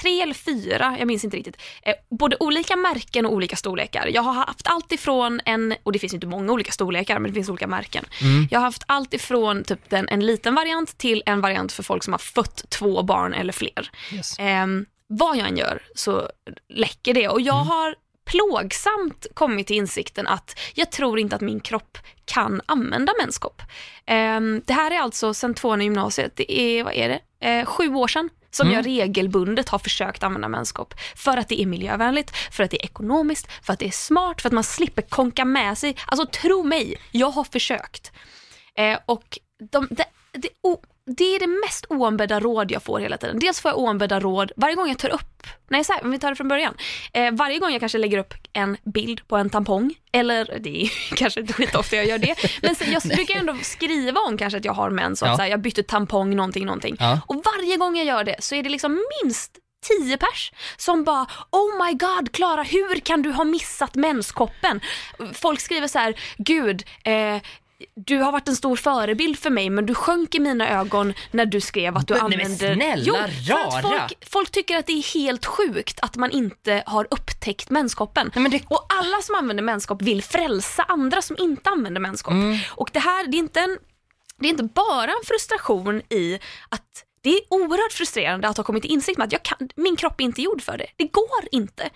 tre eller fyra, jag minns inte riktigt, eh, både olika märken och olika storlekar. Jag har haft allt ifrån en, och det finns inte många olika storlekar, men det finns olika märken. Jag har haft allt ifrån typ den, en liten variant till en variant för folk som har fött två barn eller fler. Yes. Ehm, vad jag än gör så läcker det och jag har plågsamt kommit till insikten att jag tror inte att min kropp kan använda menskopp. Ehm, det här är alltså sen tvåan i gymnasiet, det är, vad är det, eh, sju år sedan som Mm. jag regelbundet har försökt använda menskopp. För att det är miljövänligt, för att det är ekonomiskt, för att det är smart, för att man slipper konka med sig. Alltså tro mig, jag har försökt. Eh, och de, det, o, det är det mest oombedda råd jag får hela tiden. Dels får jag oombedda råd varje gång jag tar upp, nej så här, vi tar det från början. Eh, varje gång jag kanske lägger upp en bild på en tampong, eller det är kanske inte skitofta jag gör det, men så, jag brukar ändå skriva om kanske att jag har mens och Ja. att här, jag bytte tampong, någonting, någonting. Ja. Och varje gång jag gör det så är det liksom minst 10 pers som bara Oh my god Klara, hur kan du ha missat menskoppen? Folk skriver så här, gud, eh, du har varit en stor förebild för mig men du sjönk i mina ögon när du skrev att du Men- men använder... snälla jo, rara. folk, folk tycker att det är helt sjukt att man inte har upptäckt menskoppen. Nej, men det- Och alla som använder menskopp vill frälsa andra som inte använder menskopp. Mm. Och det här, det är inte en det är inte bara en frustration i att det är oerhört frustrerande att ha kommit till insikt med att jag kan, min kropp är inte gjord för det. Det går inte.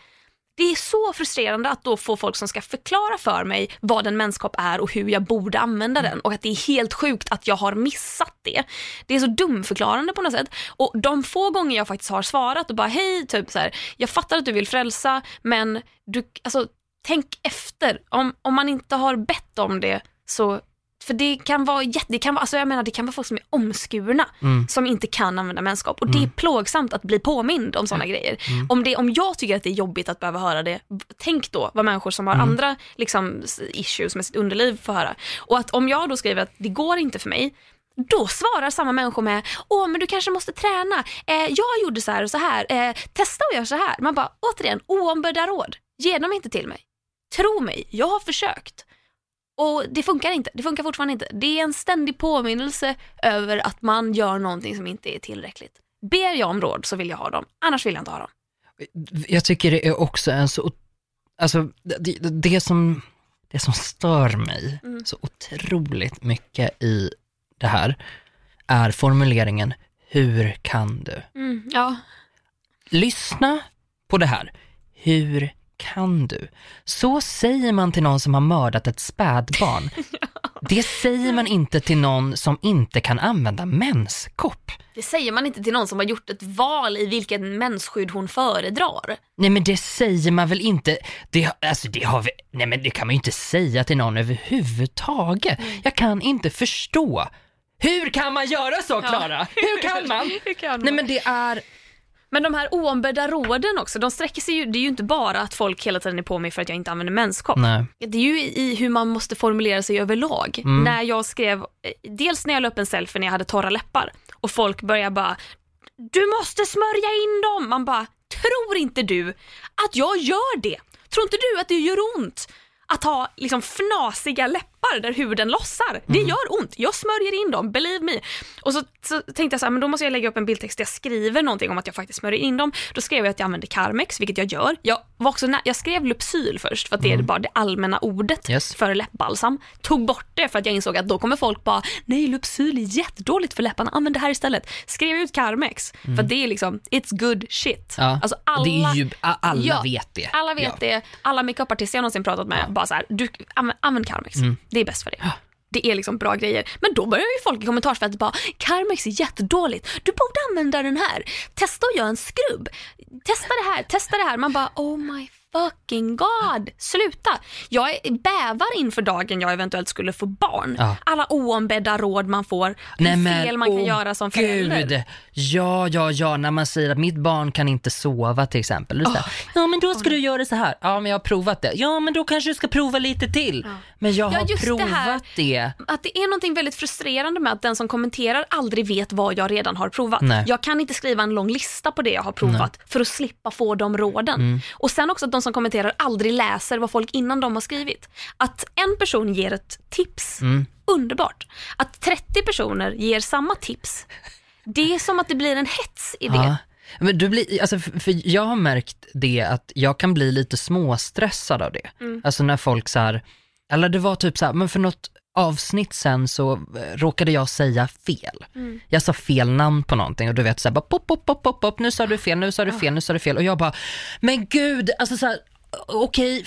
Det är så frustrerande att då få folk som ska förklara för mig vad en menskopp är och hur jag borde använda den och att det är helt sjukt att jag har missat det. Det är så dumförklarande på något sätt. Och de få gånger jag faktiskt har svarat och bara hej, typ så här, jag fattar att du vill frälsa men du, alltså, tänk efter. Om, om man inte har bett om det så för det kan vara jätte, det kan vara, alltså jag menar det kan vara folk som är omskurna som inte kan använda menskopp och det är plågsamt att bli påmind om sådana grejer. Om, det, om jag tycker att det är jobbigt att behöva höra det, tänk då vad människor som har andra liksom, issues med sitt underliv får höra. Och att om jag då skriver att det går inte för mig, då svarar samma människor med, åh men du kanske måste träna, eh, jag gjorde så här och så här, eh, testa och gör så här. Man bara, återigen, oombedda råd, ge dem inte till mig. Tro mig, jag har försökt. Och det funkar inte, det funkar fortfarande inte. Det är en ständig påminnelse över att man gör någonting som inte är tillräckligt. Ber jag om råd så vill jag ha dem, annars vill jag inte ha dem. Jag tycker det är också en så, alltså det, det, som, det som stör mig Mm. så otroligt mycket i det här är formuleringen hur kan du? Mm, ja, Lyssna på det här. Hur kan du? Så säger man till någon som har mördat ett spädbarn. Det säger man inte till någon som inte kan använda menskopp. det säger man inte till någon som har gjort ett val i vilken mensskydd hon föredrar. Nej men det säger man väl inte, det, alltså det har vi, nej men det kan man ju inte säga till någon överhuvudtaget. Jag kan inte förstå. Hur kan man göra så Klara? Hur kan man? Hur kan man? Nej men det är, Men de här oombedda råden också, de sträcker sig ju, det är ju inte bara att folk hela tiden är på mig för att jag inte använder menskopp. nej. Det är ju i hur man måste formulera sig överlag. Mm. När jag skrev, eh, dels när jag la upp en selfie när jag hade torra läppar och folk börjar bara Du måste smörja in dem! Man bara, tror inte du att jag gör det? Tror inte du att det gör ont att ha liksom fnasiga läppar? Läppar där huden lossar. Det Mm. gör ont. Jag smörjer in dem, believe me. Och så, så tänkte jag så här, men då måste jag lägga upp en bildtext där jag skriver någonting om att jag faktiskt smörjer in dem. Då skrev jag att jag använder Carmex, vilket jag gör. Jag, var också jag skrev Lypsyl först för att det är bara det allmänna ordet Mm. Yes. för läppbalsam. Tog bort det för att jag insåg att då kommer folk bara, nej Lypsyl är jättedåligt för läpparna, använd det här istället. Skrev ut Carmex, för att det är liksom, it's good shit. Mm. Ja, Alltså alla, det ju, alla Ja, vet det. alla vet ja. det, alla makeupartister jag någonsin pratat med bara så här, du, använd, använd Carmex, Mm. Det är bäst för dig. Det är liksom bra grejer. Men då börjar ju folk i kommentarsfältet bara, Carmex är jättedåligt, du borde använda den här. Testa att göra en skrubb. Testa det här, testa det här. Man bara, oh my fucking god, sluta. Jag är- bävar inför dagen jag eventuellt skulle få barn. Ja. Alla oombedda råd man får, hur fel man kan göra som förälder. Gud. Ja, ja, ja, när man säger att mitt barn kan inte sova till exempel. Säger, ja, men då ska du göra så här. Ja, men jag har provat det. Ja, men då kanske du ska prova lite till. Men jag Ja, har det provat här. det. att det är någonting väldigt frustrerande med att den som kommenterar aldrig vet vad jag redan har provat. Nej. Jag kan inte skriva en lång lista på det jag har provat för att slippa få de råden. Mm. Och sen också de som kommenterar aldrig läser vad folk innan de har skrivit. Att en person ger ett tips, Mm. underbart. Att 30 personer ger samma tips, det är som att det blir en hets i det. Ja. Men du blir, alltså, för jag har märkt det att jag kan bli lite småstressad av det. Mm. Alltså när folk så här, eller det var typ så här, men för något avsnitt sen så eh, råkade jag säga fel. Mm. Jag sa fel namn på någonting och du vet så här, bara pop, pop, pop, pop, pop, nu sa du fel, nu sa du fel, nu sa du fel och jag bara, men gud, alltså så här, okej,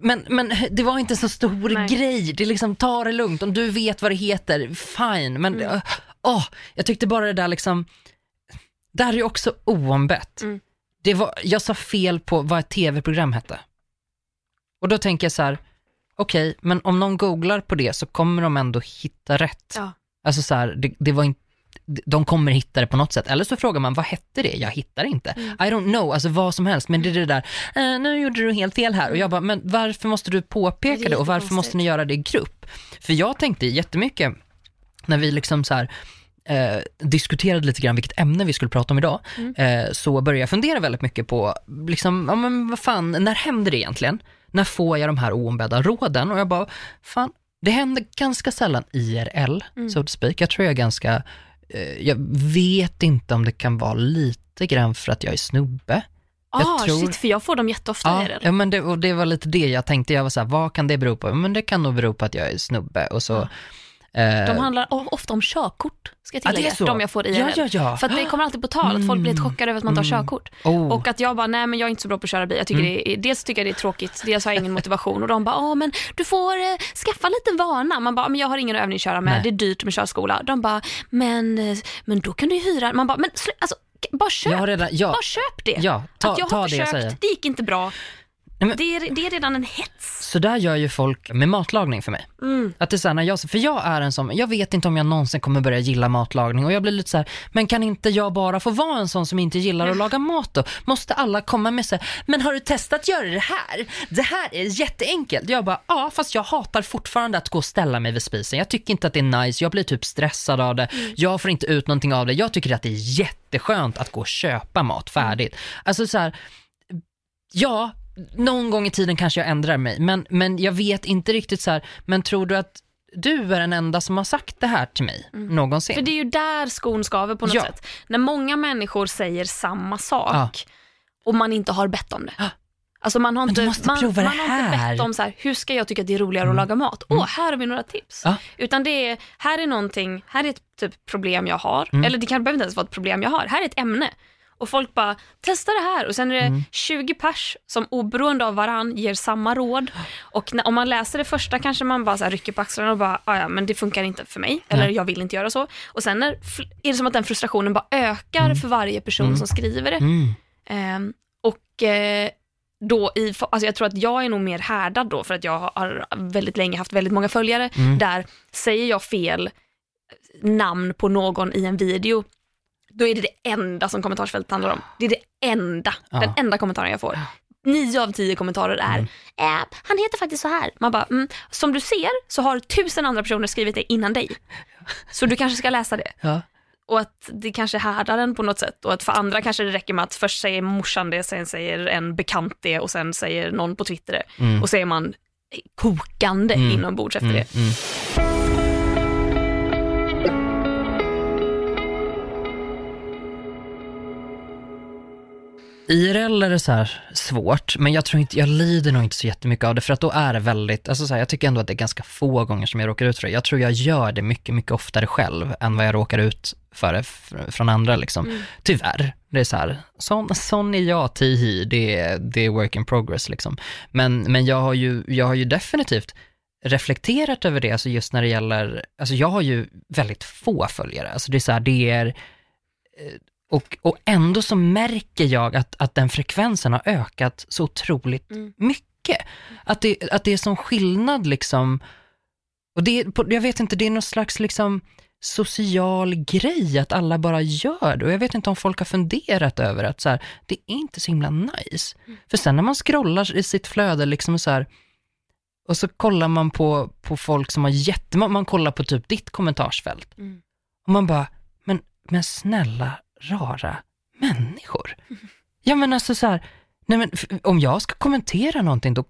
men, men det var inte så stor Nej. grej, det är liksom, ta det lugnt, om du vet vad det heter, fine, men Mm. åh, jag tyckte bara det där liksom, där är ju också oombett. Mm. Det var, jag sa fel på vad ett tv-program hette. Och då tänker jag så här, okej, men om någon googlar på det så kommer de ändå hitta rätt. Ja. Alltså så här, det, det var inte de kommer hitta det på något sätt. Eller så frågar man, vad hette det? Jag hittar inte. Mm. I don't know, alltså vad som helst. Men det är det där, eh, nu gjorde du helt fel här. Och jag bara, men varför måste du påpeka Det det? Och varför måste ni göra det i grupp? För jag tänkte jättemycket, när vi liksom så här, eh, diskuterade lite grann vilket ämne vi skulle prata om idag, Mm. eh, så började jag fundera väldigt mycket på, liksom, ja men vad fan, när händer det egentligen? När får jag de här oombedda råden? Och jag bara, fan, det händer ganska sällan IRL, Mm. so to speak. Jag tror jag är ganska, eh, jag vet inte om det kan vara lite grann för att jag är snubbe. Jag Ah, tror- shit, för jag får dem jätteofta Ja, IRL. ja men det, och det var lite det jag tänkte, jag var så här, vad kan det bero på? Men det kan nog bero på att jag är snubbe och så. eh, De handlar ofta om körkort, ska jag det tillägga. så. de jag får IRL. Ja, ja, ja. För att det kommer alltid på tal, att folk blir helt chockade över att man tar körkort. oh. Och att jag bara, nej men jag är inte så bra på att köra bil. Jag tycker det är, dels tycker jag det är tråkigt, dels har jag ingen motivation. Och de bara, ja men du får eh, skaffa lite vana. Man bara, men jag har ingen övning att köra med, Nej. det är dyrt med körskola. De bara, men, eh, men då kan du ju hyra. Man bara, men alltså, bara köp. redan, Bara köp det. ja, ta, att jag har det försökt, det gick inte bra. Men- Det, är, det är redan en hets. Så där gör ju folk med matlagning för mig. Mm. Att det är så här, när jag, för jag är en sån, jag vet inte om jag någonsin kommer börja gilla matlagning och jag blir lite så här, men kan inte jag bara få vara en sån som inte gillar att laga mat då? Måste alla komma med sig, men har du testat göra det här? Det här är jätteenkelt. Jag bara, ja fast jag hatar fortfarande att gå och ställa mig vid spisen. Jag tycker inte att det är nice, jag blir typ stressad av det, jag får inte ut någonting av det. Jag tycker att det är jätteskönt att gå och köpa mat färdigt. Alltså så här, ja, någon gång i tiden kanske jag ändrar mig, men, men jag vet inte riktigt så här, men tror du att du är den enda som har sagt det här till mig någonsin? För det är ju där skon skaver på något Ja. sätt. När många människor säger samma sak Ja. och man inte har bett om det. Ja. Alltså man har inte, man, man har inte. Mm. bett om så här, hur ska jag tycka att det är roligare att laga mat? Åh, här har vi några tips. Ja. Utan det är, här är någonting, här är ett typ problem jag har. Mm. Eller det kan behöver inte ens vara ett problem jag har. Här är ett ämne. Och folk bara, testa det här. Och sen är det Mm. 20 pers som oberoende av varann ger samma råd. Och när, om man läser det första kanske man bara så här rycker på axlarna och bara, "Ah, ja men det funkar inte för mig. Eller jag vill inte göra så. Och sen är, är det som att den frustrationen bara ökar för varje person som skriver det. Mm. Ehm, och eh, då i, alltså jag tror att jag är nog mer härdad då för att jag har väldigt länge haft väldigt många följare. Mm. Där säger jag fel namn på någon i en video, då är det det enda som kommentarsfältet handlar om. Det är det enda, Ja. den enda kommentaren jag får. Nio av tio kommentarer är, Mm. äh, han heter faktiskt så här. Man bara, mm, som du ser så har tusen andra personer skrivit det innan dig. Så du kanske ska läsa det. Ja. Och att det kanske härdar den på något sätt. Och att för andra kanske det räcker med att först säger morsan det, sen säger en bekant det och sen säger någon på Twitter det. Mm. Och så är man kokande Mm. inombords efter Mm, det. IRL är det så här svårt, men jag tror inte, jag lider nog inte så jättemycket av det, för att då är det väldigt, alltså så här, jag tycker ändå att det är ganska få gånger som jag råkar ut för det. Jag tror jag gör det mycket, mycket oftare själv än vad jag råkar ut för det fr- från andra liksom. Mm. Tyvärr. Det är så här, sån, sån är jag, tihi, det är, det är work in progress liksom. Men, men jag, har ju, jag har ju definitivt reflekterat över det, alltså just när det gäller, alltså jag har ju väldigt få följare, alltså det är så här, det är, eh, och, och ändå så märker jag att, att den frekvensen har ökat så otroligt Mm. mycket. Att det, att det är sån skillnad liksom, och det, jag vet inte, det är någon slags liksom social grej att alla bara gör det och jag vet inte om folk har funderat över att så här, det är inte så himla nice. För sen när man scrollar i sitt flöde liksom så här, och så kollar man på, på folk som har jättemånga, man kollar på typ ditt kommentarsfält Mm. och man bara, men, men snälla rara människor. Ja men alltså så här, nej men om jag ska kommentera någonting då,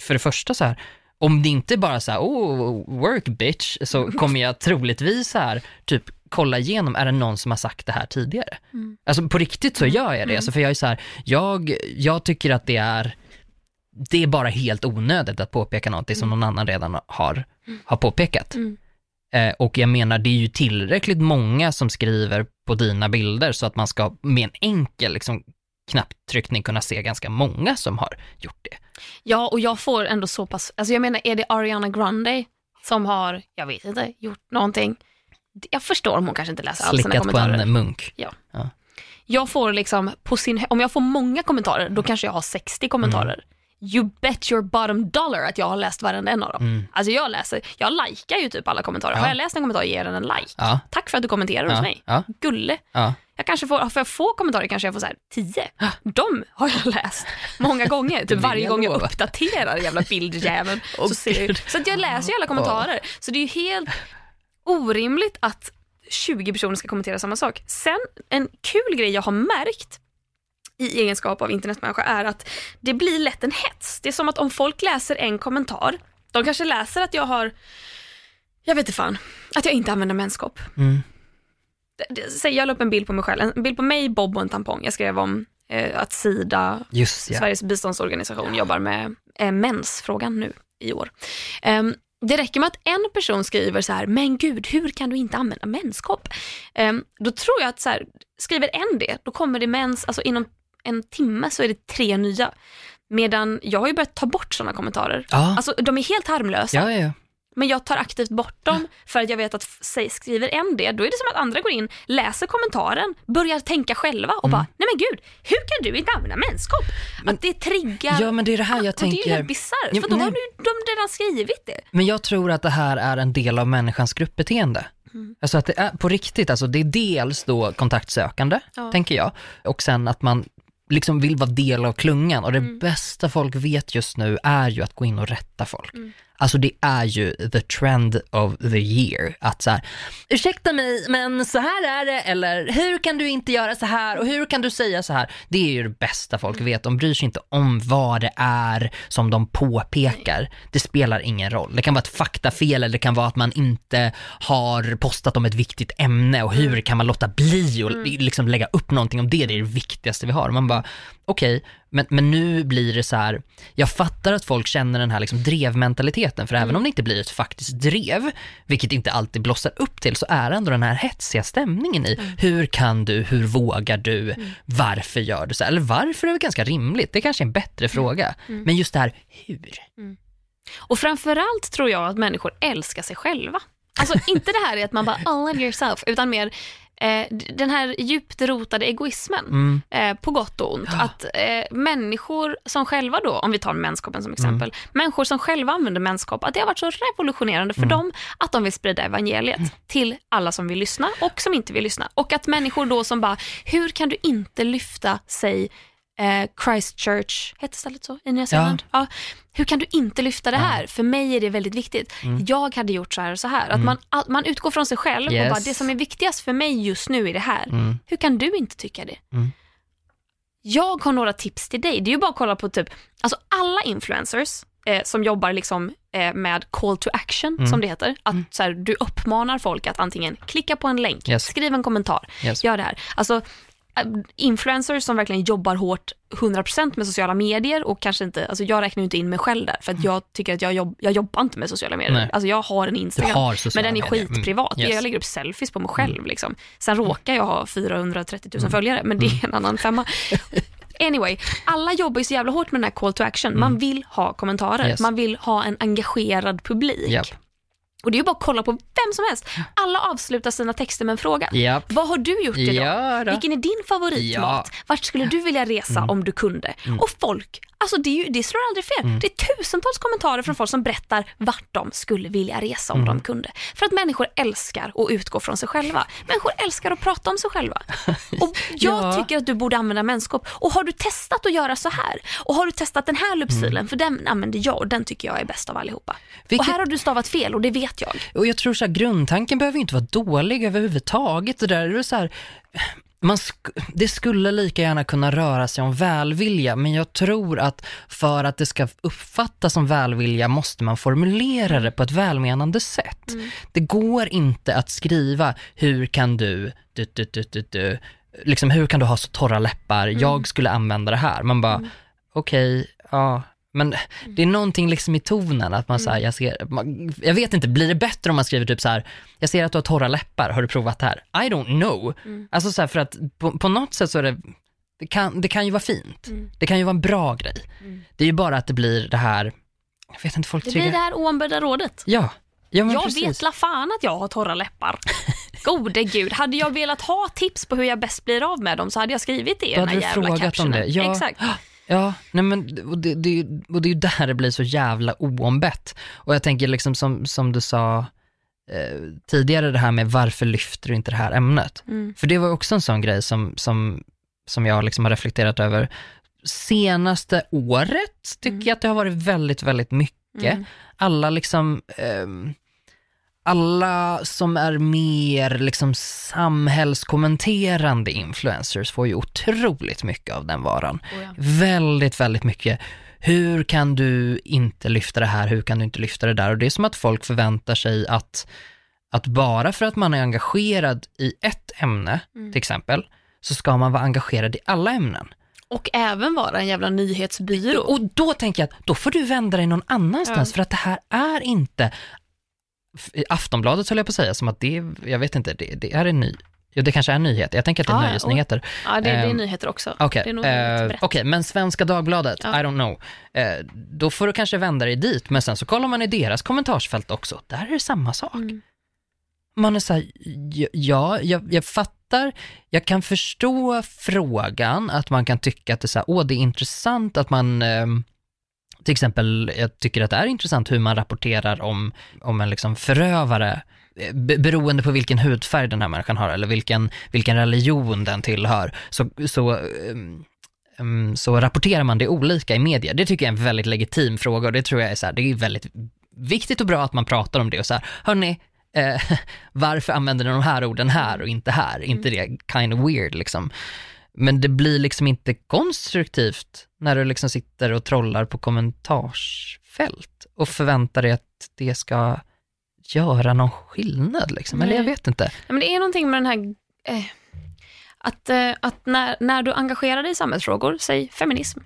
för det första så här, om det inte bara så här, oh, work bitch, så kommer jag troligtvis så här, typ kolla igenom, är det någon som har sagt det här tidigare? Mm. Alltså på riktigt så gör jag det, alltså, för jag är så här, jag, jag tycker att det är, det är bara helt onödigt att påpeka någonting som någon annan redan har, har påpekat. Mm. Eh, och jag menar, det är ju tillräckligt många som skriver på dina bilder så att man ska med en enkel liksom, knapptryckning kunna se ganska många som har gjort det. Ja, och jag får ändå så pass, alltså jag menar är det Ariana Grande som har, jag vet inte, gjort någonting. Jag förstår om hon kanske inte läser alla sina Slickat på kommentarer. en munk. Jag får liksom, på sin, om jag får många kommentarer, då kanske jag har 60 kommentarer. You bet your bottom dollar att jag har läst varenda en av dem. Mm. Alltså jag läser, jag likar ju typ alla kommentarer. Ja. Har jag läst en kommentar, ger den en like. Ja, Tack för att du kommenterar hos ja, mig. ja, Gulle. ja. Jag kanske får, får jag få kommentarer kanske jag får så här 10. De har jag läst många gånger. Typ varje gång jag uppdaterar jävla bildjäveln. Åh, så, ser jag, så att jag läser ju alla kommentarer. Så det är ju helt orimligt att 20 personer ska kommentera samma sak. Sen en kul grej jag har märkt i egenskap av internetmänniska är att det blir lätt en hets. Det är som att om folk läser en kommentar, de kanske läser att jag har, jag vet inte fan, att jag inte använder menskopp. Mm. Säg jag la upp en bild på mig själv, en bild på mig, Bob och en tampong. Jag skrev om eh, att Sida, Just ja. Sveriges biståndsorganisation, jobbar med eh, mensfrågan nu i år. Ehm, det räcker med att en person skriver så här, men gud, hur kan du inte använda menskopp? Ehm, då tror jag att så här, skriver en det, då kommer det mens, alltså inom en timme så är det tre nya. Medan jag har ju börjat ta bort sådana kommentarer. Ja, Alltså de är helt harmlösa. ja, ja. Men jag tar aktivt bort dem för att jag vet att skriver en det, då är det som att andra går in, läser kommentaren, börjar tänka själva och bara, nej men gud, hur kan du inte använda menskopp? att det triggar. Ja, men det är det här jag och det är ju tänker. helt bisarrt, Ja, för då nej. har du, de redan skrivit det. Men jag tror att det här är en del av människans gruppbeteende. Mm. Alltså att det är på riktigt, alltså det är dels då kontaktsökande, Ja. tänker jag, och sen att man liksom vill vara del av klungan och det Mm. bästa folk vet just nu är ju att gå in och rätta folk. Mm. Alltså det är ju the trend of the year, att så här, ursäkta mig men så här är det, eller hur kan du inte göra så här och hur kan du säga så här? Det är ju det bästa folk vet, de bryr sig inte om vad det är som de påpekar. Det spelar ingen roll. Det kan vara ett faktafel eller det kan vara att man inte har postat om ett viktigt ämne och hur kan man låta bli och liksom lägga upp någonting om det, det är det viktigaste vi har. Man bara, okej, men, men nu blir det så här, jag fattar att folk känner den här liksom drevmentaliteten, för även om det inte blir ett faktiskt drev, vilket inte alltid blossar upp till, så är ändå den här hetsiga stämningen i, hur kan du, hur vågar du, varför gör du så här? Eller varför är väl ganska rimligt, det kanske är en bättre fråga. Men just det här, hur? Och framförallt tror jag att människor älskar sig själva. Alltså inte det här är att man bara, oh, love yourself, utan mer den här djupt rotade egoismen, Mm. eh, på gott och ont. Att eh, människor som själva då, om vi tar menskoppen som exempel, människor som själva använder menskopp, att det har varit så revolutionerande för dem att de vill sprida evangeliet till alla som vill lyssna och som inte vill lyssna. Och att människor då som bara, hur kan du inte lyfta, sig eh, Christchurch, heter stället så i Nya Zeeland? Ja. Hur kan du inte lyfta det här? För mig är det väldigt viktigt. Jag hade gjort så här och så här. Att man, all, man utgår från sig själv och Yes. bara, det som är viktigast för mig just nu är det här. Mm. Hur kan du inte tycka det? Mm. Jag har några tips till dig. Det är ju bara att kolla på typ, alltså alla influencers eh, som jobbar liksom, eh, med call to action, Mm. som det heter. Att så här, du uppmanar folk att antingen klicka på en länk, Yes. skriv en kommentar, Yes. gör det här. Alltså, influencers som verkligen jobbar hårt 100% med sociala medier och kanske inte, alltså jag räknar ju inte in mig själv där för att jag tycker att jag, jobb, jag jobbar inte med sociala medier. Nej. Alltså jag har en Instagram. har Men den är medier. Mm. skitprivat. Yes. Jag lägger upp selfies på mig själv. Liksom. Sen råkar jag ha 430 000 följare, men det är en annan femma. Anyway, alla jobbar ju så jävla hårt med den här call to action. Man vill ha kommentarer, Yes. man vill ha en engagerad publik. Japp. Och det är ju bara att kolla på vem som helst. Alla avslutar sina texter med en fråga. Japp. Vad har du gjort idag? Ja, då. Vilken är din favoritmat? Ja. Mm. Vart skulle du vilja resa om du kunde? Och folk, alltså det, ju, det slår aldrig fel. Det är tusentals kommentarer från folk som berättar vart de skulle vilja resa om Mm. de kunde. För att människor älskar att utgå från sig själva. Människor älskar att prata om sig själva. Och jag Ja. tycker att du borde använda menskop. Och har du testat att göra så här? Och har du testat den här loopstilen? För den använder jag och den tycker jag är bäst av allihopa. Vilket- Och här har du stavat fel och det vet jag. Och jag tror så här, grundtanken behöver inte vara dålig överhuvudtaget. Det där är så här, man sk- det skulle lika gärna kunna röra sig om välvilja, men jag tror att för att det ska uppfattas som välvilja måste man formulera det på ett välmenande sätt. Det går inte att skriva, hur kan du, du, du, du, du, du liksom hur kan du ha så torra läppar, jag skulle använda det här. Man bara, okej, ja, men det är någonting liksom i tonen att man säger, jag ser, man, jag vet inte, blir det bättre om man skriver typ så här, jag ser att du har torra läppar, har du provat det här? I don't know. Alltså så här, för att på, på något sätt så är det, det kan, det kan ju vara fint. Det kan ju vara en bra grej. Det är ju bara att det blir det här, jag vet inte, folk Det blir det här oombedda rådet. Ja, ja Jag precis. vet la fan att jag har torra läppar. Gode gud, hade jag velat ha tips på hur jag bäst blir av med dem så hade jag skrivit det i den här jävla frågat om captionen. det. Ja. Exakt. Ja, nej men och det, det, är ju- och det är ju där det blir så jävla oombett. Och jag tänker liksom som, som du sa eh, tidigare det här med varför lyfter du inte det här ämnet? Mm. För det var också en sån grej som, som, som jag liksom har reflekterat över. Senaste året tycker jag att det har varit väldigt, väldigt mycket. Mm. Alla liksom, ehm, alla som är mer liksom samhällskommenterande influencers får ju otroligt mycket av den varan. Oh ja. Väldigt, väldigt mycket. Hur kan du inte lyfta det här? Hur kan du inte lyfta det där? Och det är som att folk förväntar sig att, att bara för att man är engagerad i ett ämne, Mm. till exempel, så ska man vara engagerad i alla ämnen. Och även vara en jävla nyhetsbyrå. Och då tänker jag att då får du vända dig någon annanstans, Ja. för att det här är inte i Aftonbladet höll jag på att säga, som att det, jag vet inte, det, det är en ny, ja det kanske är nyhet, jag tänker att det är ja, nyhetsnyheter. Ja, det, det är Ehm, nyheter också. Okej, väldigt brett. okej, men Svenska Dagbladet, Ja. I don't know. Eh, då får du kanske vända dig dit, men sen så kollar man i deras kommentarsfält också, där är det samma sak. Mm. Man är såhär, ja, jag, jag fattar, jag kan förstå frågan, att man kan tycka att det är så här, åh det är intressant att man, ehm, till exempel, jag tycker att det är intressant hur man rapporterar om, om en liksom förövare, eh, be- beroende på vilken hudfärg den här människan har eller vilken, vilken religion den tillhör, så, så, ehm, ehm, så rapporterar man det olika i media. Det tycker jag är en väldigt legitim fråga och det tror jag är så här, det är väldigt viktigt och bra att man pratar om det och så här, hörni, eh, varför använder ni de här orden här och inte här? inte det kind of weird liksom? Men det blir liksom inte konstruktivt när du liksom sitter och trollar på kommentarsfält och förväntar dig att det ska göra någon skillnad liksom. Eller jag Nej. vet inte. Ja, men det är någonting med den här... Eh, att eh, att när, när du engagerar dig i samhällsfrågor, säg feminism,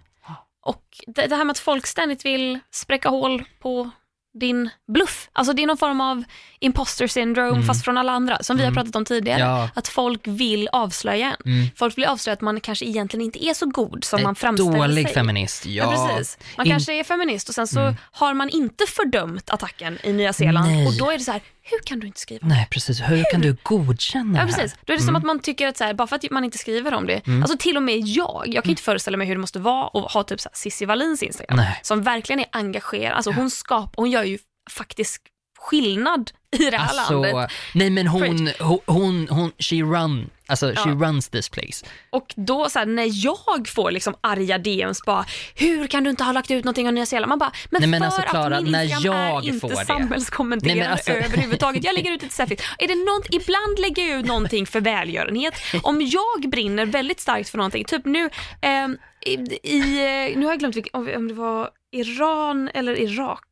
och det, det här med att folk ständigt vill spräcka hål på din bluff. Alltså det är någon form av imposter syndrome fast från alla andra, som vi har pratat om tidigare. Ja. Att folk vill avslöja en. Mm. Folk vill avslöja att man kanske egentligen inte är så god som man En framställer dålig sig. feminist, ja. Ja, precis. Man In- Mm. kanske är feminist och sen så har man inte fördömt attacken i Nya Zeeland Nej. och då är det så här, hur kan du inte skriva Nej, precis. Hur kan du godkänna Ja det här? precis, då är det som att man tycker att så här, bara för att man inte skriver om det, Mm. alltså till och med jag, jag kan inte föreställa mig hur det måste vara att ha typ så här Cissi Wallins Instagram, Nej. som verkligen är engagerad, alltså hon skapar, hon gör ju faktiskt skillnad i det här Alltså, landet. nej men hon, hon, hon, hon, she run, alltså she Ja. runs this place. Och då så här, när jag får liksom arga DMs bara, hur kan du inte ha lagt ut någonting om Nya Zeeland? Man bara, men, Nej, men för alltså, att Klara, min när Instagram jag är inte det. samhällskommenterande Nej, alltså- överhuvudtaget. Jag lägger ut ett selfie. Är det något, ibland lägger jag ut någonting för välgörenhet. Om jag brinner väldigt starkt för någonting, typ nu, ehm, i, i, eh, nu har jag glömt vilken, om om det var Iran eller Irak.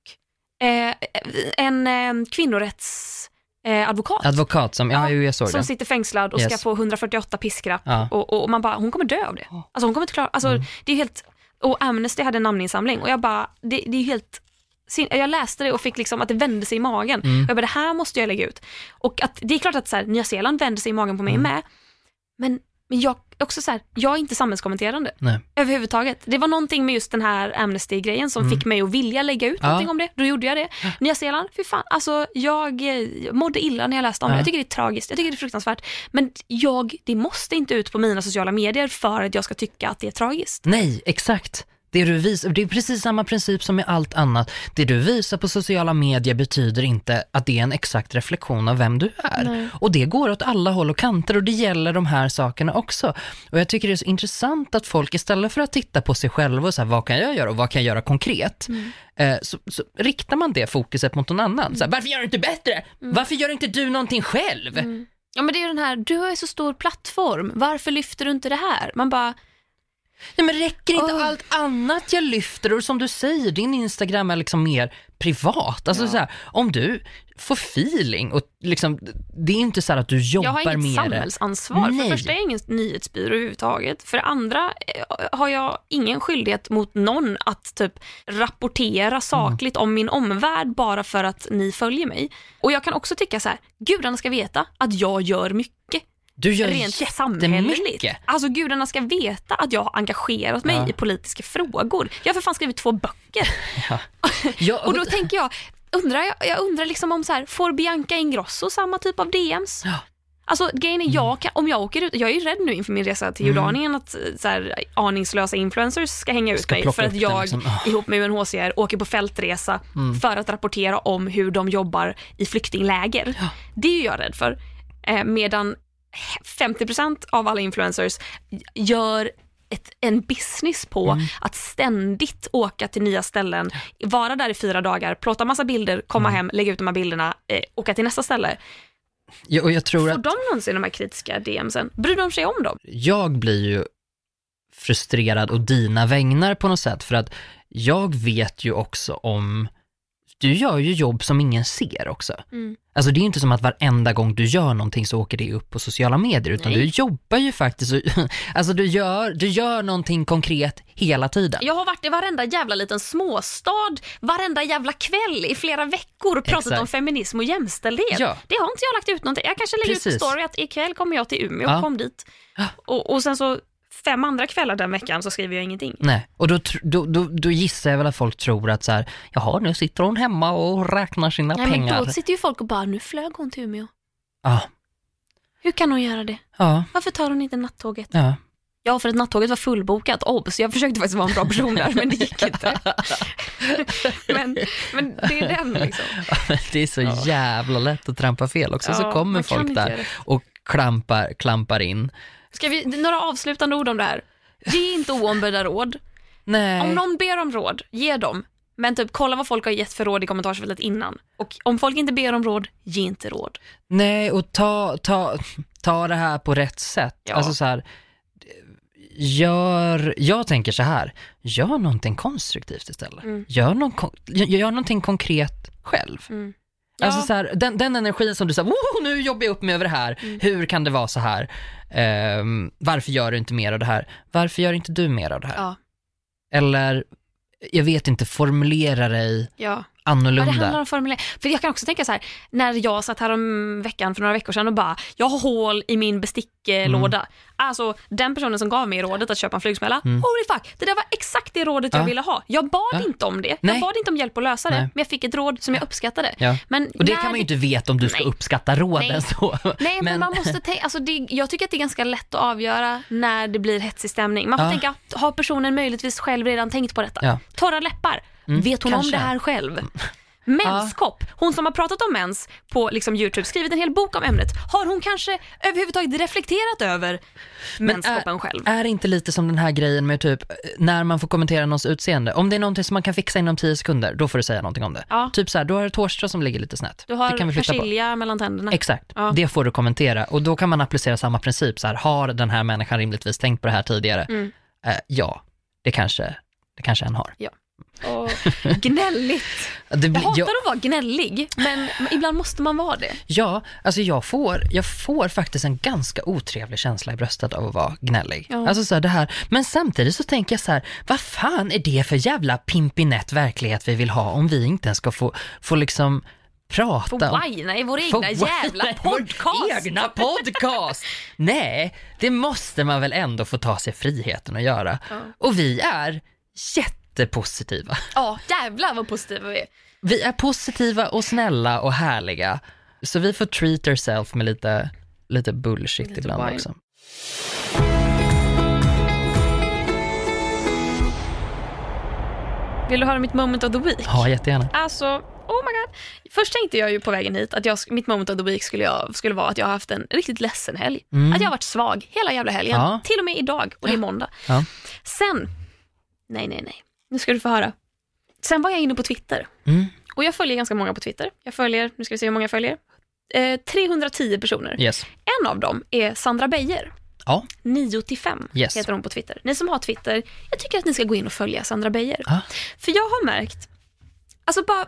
Eh, en eh, kvinnorättsadvokat eh, advokat Advokat som, ja, Ja, jag såg som sitter fängslad och ska Yes. få 148 piskrapp Ja. och, och man bara, hon kommer dö av det. Alltså hon kommer inte klara, alltså Mm. det är helt, och Amnesty hade en namninsamling och jag bara, det, det är helt sin- jag läste det och fick liksom att det vände sig i magen. Mm. Jag bara, det här måste jag lägga ut. Och att det är klart att så här, Nya Zeeland vände sig i magen på mig Mm. med, men, men jag också så här, jag är inte samhällskommenterande Nej. överhuvudtaget. Det var någonting med just den här Amnesty-grejen som fick mig att vilja lägga ut Mm. Ja. någonting om det. Då gjorde jag det. Nya Zeeland, fy fan. Alltså, jag mådde illa när jag läste om Ja. det. Jag tycker det är tragiskt, jag tycker det är fruktansvärt. Men jag, det måste inte ut på mina sociala medier för att jag ska tycka att det är tragiskt. Nej, exakt. Det du visar, det är precis samma princip som med allt annat. Det du visar på sociala medier betyder inte att det är en exakt reflektion av vem du är. Nej. Och det går åt alla håll och kanter och det gäller de här sakerna också. Och jag tycker det är så intressant att folk istället för att titta på sig själva och så här, vad kan jag göra och vad kan jag göra konkret? Eh, så, så riktar man det fokuset mot någon annan. Så här, Varför gör du inte bättre? Varför gör inte du någonting själv? Ja men det är den här, du har ju så stor plattform, varför lyfter du inte det här? Man bara, Nej men räcker inte Åh. allt annat jag lyfter? Och som du säger, din Instagram är liksom mer privat. Alltså så här, om du får feeling och liksom, det är inte så här att du jobbar jag har inget med det. samhällsansvar. För Nej. det första är jag ingen nyhetsbyrå överhuvudtaget. För det andra eh, har jag ingen skyldighet mot någon att typ rapportera sakligt om min omvärld bara för att ni följer mig. Och jag kan också tycka så här, gudarna ska veta att jag gör mycket. Du gör Rent samhälleligt. Alltså gudarna ska veta att jag har engagerat mig Ja. i politiska frågor. Jag har för fan skrivit två böcker. Ja, Och då tänker jag, undrar jag, jag undrar liksom om så här, får Bianca Ingrosso samma typ av DMs? Ja. Alltså grejen är, jag kan, om jag åker ut, jag är ju rädd nu inför min resa till Jordanien att eh, så här, aningslösa influencers ska hänga ut Ska mig för att jag liksom. Ah. ihop med UNHCR åker på fältresa för att rapportera om hur de jobbar i flyktingläger. Det är ju jag rädd för. Eh, medan 50% av alla influencers gör ett, en business på att ständigt åka till nya ställen, vara där i fyra dagar, plåta massa bilder, komma hem, lägga ut de här bilderna, eh, åka till nästa ställe. Ja, och jag tror Får att de någonsin de här kritiska DMsen? Bryr de sig om dem? jag blir ju frustrerad och dina vägnar på något sätt för att jag vet ju också om du gör ju jobb som ingen ser också. Mm. Alltså det är ju inte som att varenda gång du gör någonting så åker det upp på sociala medier, utan Nej. du jobbar ju faktiskt, alltså du gör, du gör någonting konkret hela tiden. Jag har varit i varenda jävla liten småstad, varenda jävla kväll i flera veckor och pratat Exakt. om feminism och jämställdhet. Ja. Det har inte jag lagt ut någonting. Jag kanske lägger ut Precis. en story att ikväll kommer jag till Umeå, Ja. kom dit. Och, och sen så fem andra kvällar den veckan så skriver jag ingenting. Nej, och då, då, då, då gissar jag väl att folk tror att så här, jaha nu sitter hon hemma och räknar sina Nej, men pengar. då sitter ju folk och bara, nu flög hon till Umeå. Ja, Hur kan hon göra det? ja, Varför tar hon inte nattåget? ja. Ja, för att nattåget var fullbokat. Obs, jag försökte faktiskt vara en bra person där, men det gick inte. men, men det är den liksom. det är så jävla lätt att trampa fel också, så Ja, kommer man kan folk där och klampar, klampar in. Ska vi, några avslutande ord om det här. Ge inte oombedda råd. Nej. Om någon ber om råd, ge dem. Men typ kolla vad folk har gett för råd i kommentarsfältet innan. Och om folk inte ber om råd, ge inte råd. Nej, och ta, ta, ta det här på rätt sätt. Ja. Alltså så här, gör, jag tänker så här, gör någonting konstruktivt istället. Mm. Gör, någon, gör någonting konkret själv. Mm. Alltså Ja. så här, den, den energin som du sa, "Woho, nu jobbar jag upp mig över det här, Mm. hur kan det vara så här? Ehm, varför gör du inte mer av det här? Varför gör inte du mer av det här? Ja, Eller, jag vet inte, formulera dig ja. Ja, annorlunda. det handlar om formulering. För jag kan också tänka så här, när jag satt här om veckan för några veckor sedan och bara, jag har hål i min besticklåda. Mm. Alltså den personen som gav mig rådet att köpa en flugsmälla, holy fuck, det där var exakt det rådet jag Ja. ville ha. Jag bad Ja. inte om det, Nej. jag bad inte om hjälp att lösa det, Nej. men jag fick ett råd som jag uppskattade. Ja. Men Och det kan man ju inte veta om du ska Nej. uppskatta råden så. Nej, men, man måste tänka, alltså det, jag tycker att det är ganska lätt att avgöra när det blir hetsig stämning. Man får Ja. tänka, har personen möjligtvis själv redan tänkt på detta? Ja. Torra läppar, Mm, vet hon om kanske. det här själv? Menskopp, hon som har pratat om mens på liksom, Youtube, skrivit en hel bok om ämnet. Har hon kanske överhuvudtaget reflekterat över menskoppen är, själv? Är det inte lite som den här grejen med typ när man får kommentera någons utseende? Om det är någonting som man kan fixa inom 10 sekunder, då får du säga någonting om det. Ja. Typ så här, du har ett hårstrå som ligger lite snett. Du har det kan vi flytta på. persilja mellan tänderna. Exakt, Ja. det får du kommentera och då kan man applicera samma princip. Så här, har den här människan rimligtvis tänkt på det här tidigare? Mm. Eh, ja, det kanske, det kanske en har. Och gnälligt. Det Jag hatar jag- att vara gnällig, men ibland måste man vara det. Ja, alltså jag får, jag får faktiskt en ganska otrevlig känsla i bröstet av att vara gnällig. Ja. Alltså så här, det här, men samtidigt så tänker jag så här, vad fan är det för jävla pimpinett verklighet vi vill ha om vi inte ens ska få, få liksom prata Få whina i vår egna jävla podcast. egna podcast! Nej, det måste man väl ändå få ta sig friheten att göra. Ja. Och vi är jättepositiva. Ja, jävlar vad positiva vi är. Vi är positiva och snälla och härliga. Så vi får treat ourselves med lite, lite bullshit Lite ibland wine. också. Vill du höra mitt moment of the week? Ja, jättegärna. Alltså, oh my god. Först tänkte jag ju på vägen hit att jag, mitt moment of the week skulle, jag, skulle vara att jag har haft en riktigt ledsen helg. Mm. Att jag har varit svag hela jävla helgen. Ja. Till och med idag och det är måndag. Ja. Sen, nej nej nej, nu ska du få höra. Sen var jag inne på Twitter. Mm. Och jag följer ganska många på Twitter. Jag följer, nu ska vi se hur många jag följer. Eh, 310 personer. Yes. En av dem är Sandra Beijer. Ja. 9 till 5 Yes. heter hon på Twitter. Ni som har Twitter, jag tycker att ni ska gå in och följa Sandra Beijer. Ah. För jag har märkt, alltså bara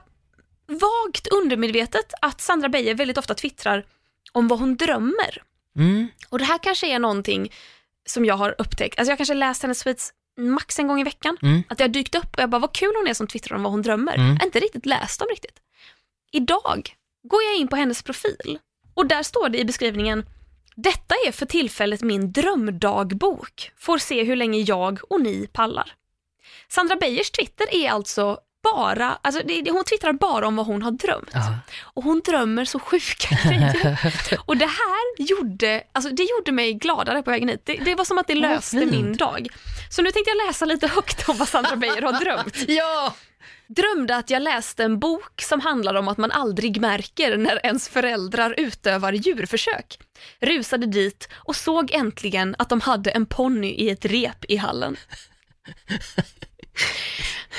vagt undermedvetet, att Sandra Beijer väldigt ofta twittrar om vad hon drömmer. Mm. Och det här kanske är någonting som jag har upptäckt. Alltså jag kanske läst hennes tweets max en gång i veckan. Mm. Att jag har dykt upp och jag bara, vad kul hon är som twittrar om vad hon drömmer. Mm. Jag har inte riktigt läst dem riktigt. Idag går jag in på hennes profil och där står det i beskrivningen detta är för tillfället min drömdagbok. Får se hur länge jag och ni pallar. Sandra Beijers Twitter är alltså bara, alltså det, hon twittrar bara om vad hon har drömt. Ja. Och hon drömmer så sjuka grejer. Och det här gjorde, alltså det gjorde mig gladare på vägen hit. Det, det var som att det löste fint. min dag. Så nu tänkte jag läsa lite högt om vad Sandra Beijer har drömt. ja! Drömde att jag läste en bok som handlar om att man aldrig märker när ens föräldrar utövar djurförsök. Rusade dit och såg äntligen att de hade en ponny i ett rep i hallen.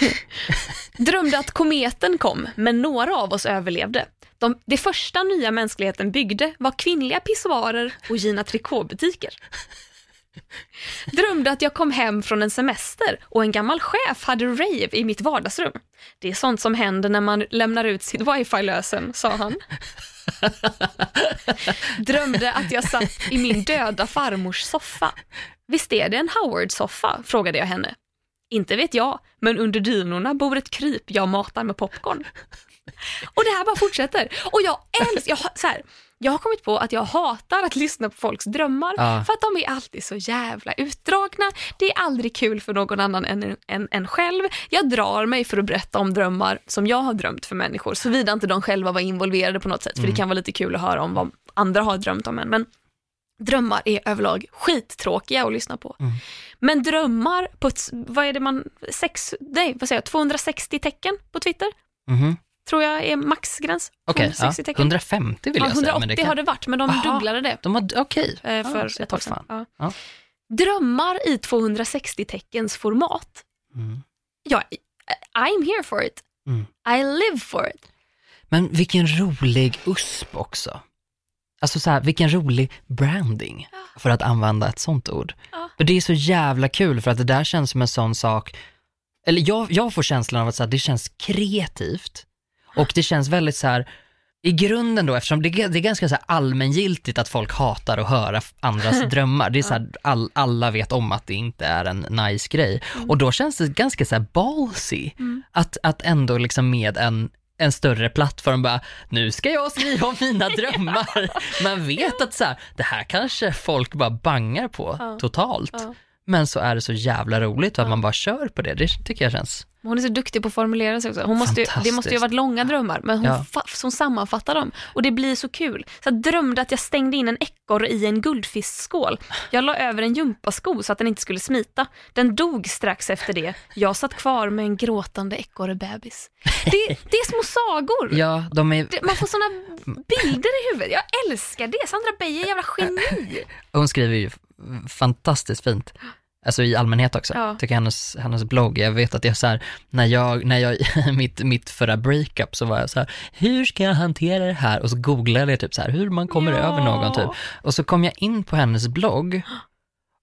Drömde att kometen kom, men några av oss överlevde. De, det första nya mänskligheten byggde var kvinnliga pissoarer och Gina Tricot-butiker. Drömde att jag kom hem från en semester och en gammal chef hade rave i mitt vardagsrum. Det är sånt som händer när man lämnar ut sitt wifi-lösen, sa han. Drömde att jag satt i min döda farmors soffa. Visst är det en Howard-soffa? frågade jag henne. Inte vet jag, men under dynorna bor ett kryp jag matar med popcorn. Och det här bara fortsätter. Och jag älskar, jag, så här, jag har kommit på att jag hatar att lyssna på folks drömmar Ja. för att de är alltid så jävla utdragna. Det är aldrig kul för någon annan än, än, än själv. Jag drar mig för att berätta om drömmar som jag har drömt för människor, såvida inte de själva var involverade på något sätt, för det kan vara lite kul att höra om vad andra har drömt om en. Men drömmar är överlag skittråkiga att lyssna på. Men drömmar på, vad är det man, sex, nej, vad säger jag, 260 tecken på Twitter? Mhm. Tror jag är maxgräns. Okej, 260 ja. tecken. 150 vill Ja, jag säga. 180 men det kan... har det varit, men de Aha. dubblade det De har, okej. eh, Ja, för så ett pass sedan. Ja. Ja. Drömmar i 260 teckens format. Mm. Ja, I'm here for it. Mm. I live for it. Men vilken rolig USP också. Alltså så här, vilken rolig branding, för att använda ett sånt ord. För det är så jävla kul, för att det där känns som en sån sak, eller jag, jag får känslan av att så här, det känns kreativt. Och det känns väldigt så här, i grunden då, eftersom det, är- det är ganska så allmängiltigt att folk hatar att höra andras drömmar. Det är så här, all, alla vet om att det inte är en nice grej. Och då känns det ganska så här ballsy, att, att ändå liksom med en en större plattform bara, nu ska jag skriva om mina drömmar. Man vet att så här, det här kanske folk bara bangar på totalt. Men så är det så jävla roligt och att man bara kör på det. Det tycker jag känns Hon är så duktig på att formulera sig också. Hon måste, ju- det måste ju ha varit långa drömmar, men hon, Ja. hon sammanfattar dem. Och det blir så kul. Så jag drömde att jag stängde in en ekorre i en guldfiskskål. Jag la över en gympasko så att den inte skulle smita. Den dog strax efter det. Jag satt kvar med en gråtande ekorrebebis. Det, det är små sagor. Ja, de är, man får såna bilder i huvudet. Jag älskar det. Sandra Beijer är jävla geni. hon skriver ju fantastiskt fint. Alltså i allmänhet också. Ja. Tycker hennes, hennes blogg, jag vet att jag så här, när jag, när jag, mitt, mitt förra breakup så var jag så här, hur ska jag hantera det här? Och så googlade jag typ så här, hur man kommer Ja. över någon typ. Och så kom jag in på hennes blogg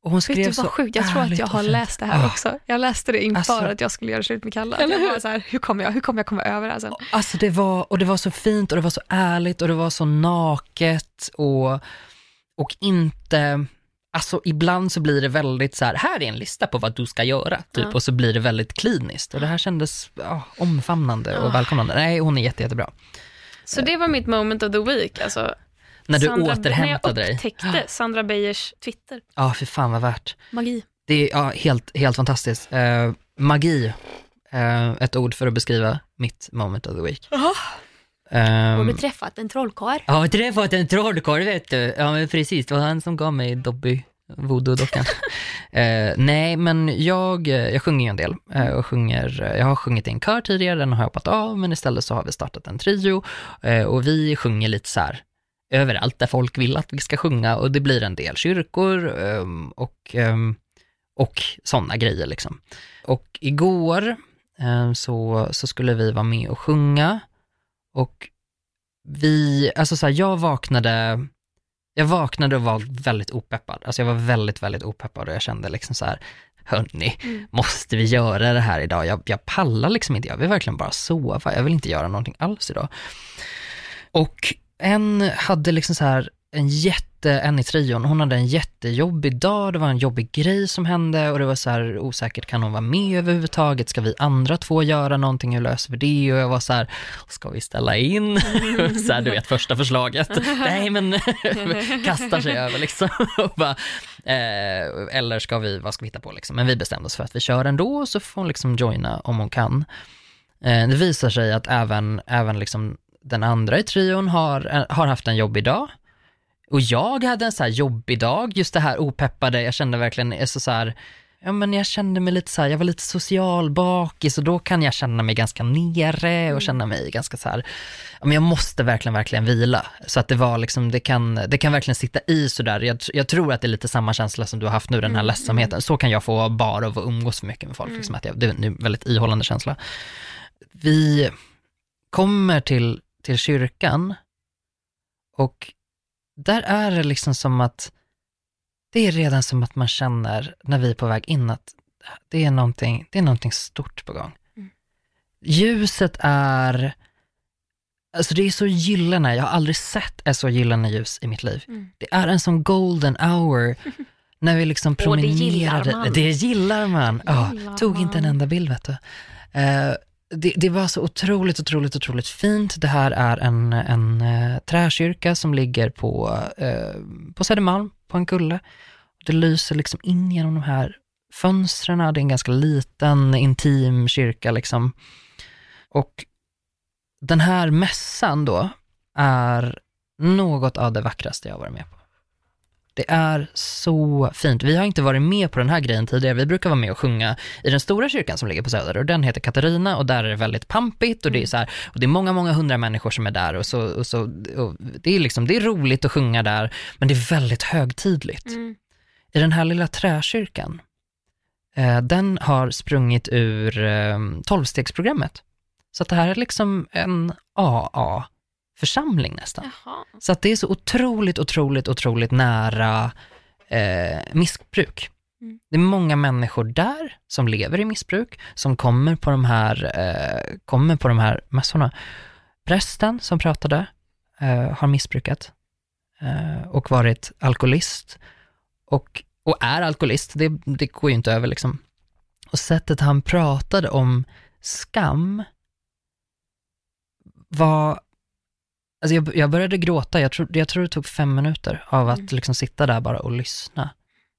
och hon skrev Vet du så vad sjukt? Jag tror att jag har läst det här också. Jag läste det inför Alltså- att jag skulle göra slut med Kalle. Eller hur? så här, hur kommer jag, hur kommer jag komma över det här sen? Alltså det var, och det var så fint och det var så ärligt och det var så naket och, och inte, alltså ibland så blir det väldigt så här, här är en lista på vad du ska göra, typ, Ja. och så blir det väldigt kliniskt och det här kändes ja, omfamnande och Ah. välkomnande. Nej, hon är jätte, jättebra. Så det var mitt moment of the week. Alltså, När du Sandra, återhämtade När jag dig. upptäckte Sandra Beijers Twitter. Ja, för fan vad värt. Magi. Det är ja, helt, helt fantastiskt. Eh, magi, eh, ett ord för att beskriva mitt moment of the week. Har Um, du träffat en trollkarl? Jag har träffat en trollkarl vet du. Ja men precis, det var han som gav mig Dobby, voodoo-dockan. eh, nej men jag, eh, jag sjunger ju en del eh, och sjunger, eh, jag har sjungit i en kör tidigare, den har jag hoppat av, men istället så har vi startat en trio eh, och vi sjunger lite så här överallt där folk vill att vi ska sjunga och det blir en del kyrkor ehm, och, ehm, och sådana grejer liksom. Och igår eh, så, så skulle vi vara med och sjunga och vi, alltså så här, jag vaknade, jag vaknade och var väldigt opeppad. Alltså jag var väldigt, väldigt opeppad och jag kände liksom så här, hörni, Mm. måste vi göra det här idag? Jag, jag pallar liksom inte, jag vill verkligen bara sova, jag vill inte göra någonting alls idag. Och en hade liksom så här en jätte, en eh, i trion, hon hade en jättejobbig dag, det var en jobbig grej som hände och det var så här osäkert, kan hon vara med överhuvudtaget? Ska vi andra två göra någonting? Hur löser vi det? Och jag var så här, ska vi ställa in? så här, du vet första förslaget. Nej men, kastar sig över liksom. och bara, eh, eller ska vi, vad ska vi hitta på liksom? Men vi bestämde oss för att vi kör ändå och så får hon liksom joina om hon kan. Eh, det visar sig att även, även liksom den andra i trion har, eh, har haft en jobbig dag. Och jag hade en så här jobbig dag, just det här opeppade, jag kände verkligen, alltså så här, ja men jag kände mig lite så här, jag var lite social bakis och då kan jag känna mig ganska nere och känna mig ganska så här, ja men jag måste verkligen, verkligen vila. Så att det var liksom, det kan, det kan verkligen sitta i sådär, jag, jag tror att det är lite samma känsla som du har haft nu, den här ledsamheten. Så kan jag få bara av att umgås för mycket med folk, liksom att jag, det är en väldigt ihållande känsla. Vi kommer till, till kyrkan och där är det liksom som att, det är redan som att man känner när vi är på väg in att det är någonting, det är någonting stort på gång. Mm. Ljuset är, alltså det är så gyllene, jag har aldrig sett ett så gyllene ljus i mitt liv. Mm. Det är en sån golden hour när vi liksom Och det gillar promenerade. man. Det gillar man. Gillar tog inte en man. enda bild vet du. Eh, det, det var så otroligt, otroligt, otroligt fint. Det här är en, en eh, träkyrka som ligger på, uh, på Södermalm, på en kulle. Det lyser liksom in genom de här fönstren. Det är en ganska liten, intim kyrka liksom. Och den här mässan då är något av det vackraste jag varit med på. Det är så fint. Vi har inte varit med på den här grejen tidigare. Vi brukar vara med och sjunga i den stora kyrkan som ligger på Söder och den heter Katarina och där är det väldigt pampigt och det är så här, och det är många, många hundra människor som är där och så, och så och det är liksom, det är roligt att sjunga där, men det är väldigt högtidligt. Mm. I den här lilla träkyrkan, eh, den har sprungit ur eh, tolvstegsprogrammet. Så det här är liksom en AA-församling nästan. Jaha. Så att det är så otroligt, otroligt, otroligt nära eh, missbruk. Mm. Det är många människor där som lever i missbruk, som kommer på de här, eh, kommer på de här mässorna. Prästen som pratade eh, har missbrukat eh, och varit alkoholist och, och är alkoholist, det, det går ju inte över liksom. Och sättet han pratade om skam var Alltså jag, jag började gråta, jag tror, jag tror det tog fem minuter av att Mm. liksom sitta där bara och lyssna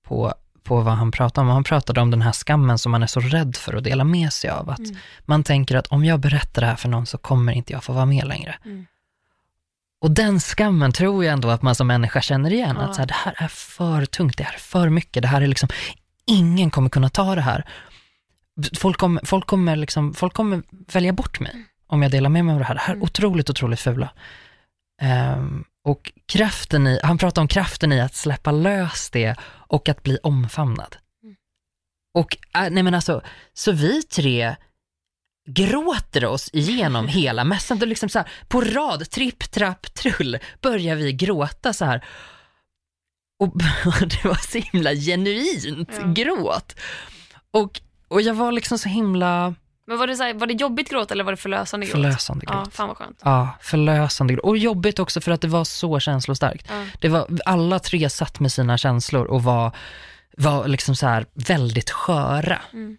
på, på vad han pratade om. Han pratade om den här skammen som man är så rädd för att dela med sig av. Att Mm. Man tänker att om jag berättar det här för någon så kommer inte jag få vara med längre. Mm. Och den skammen tror jag ändå att man som människa känner igen. Ja. Att så här, det här är för tungt, det här är för mycket, det här är liksom, ingen kommer kunna ta det här. Folk kommer, folk kommer, liksom, folk kommer välja bort mig om jag delar med mig av det här. Det här är Mm. otroligt, otroligt fula. Ehm, och kraften i, han pratar om kraften i att släppa lös det och att bli omfamnad. Mm. Och, äh, nej men alltså, så vi tre gråter oss igenom hela mässan. Är liksom så här, på rad, tripp, trapp, trull, börjar vi gråta så här. Och det var så himla genuint Ja. gråt. Och, och jag var liksom så himla Men var det, så här, var det jobbigt gråt eller var det förlösande gråt? förlösande Ja, gråt. fan vad skönt. Ja, förlösande gråt. Och jobbigt också för att det var så känslostarkt. Ja. Det var, alla tre satt med sina känslor och var, var liksom så här väldigt sköra. Mm.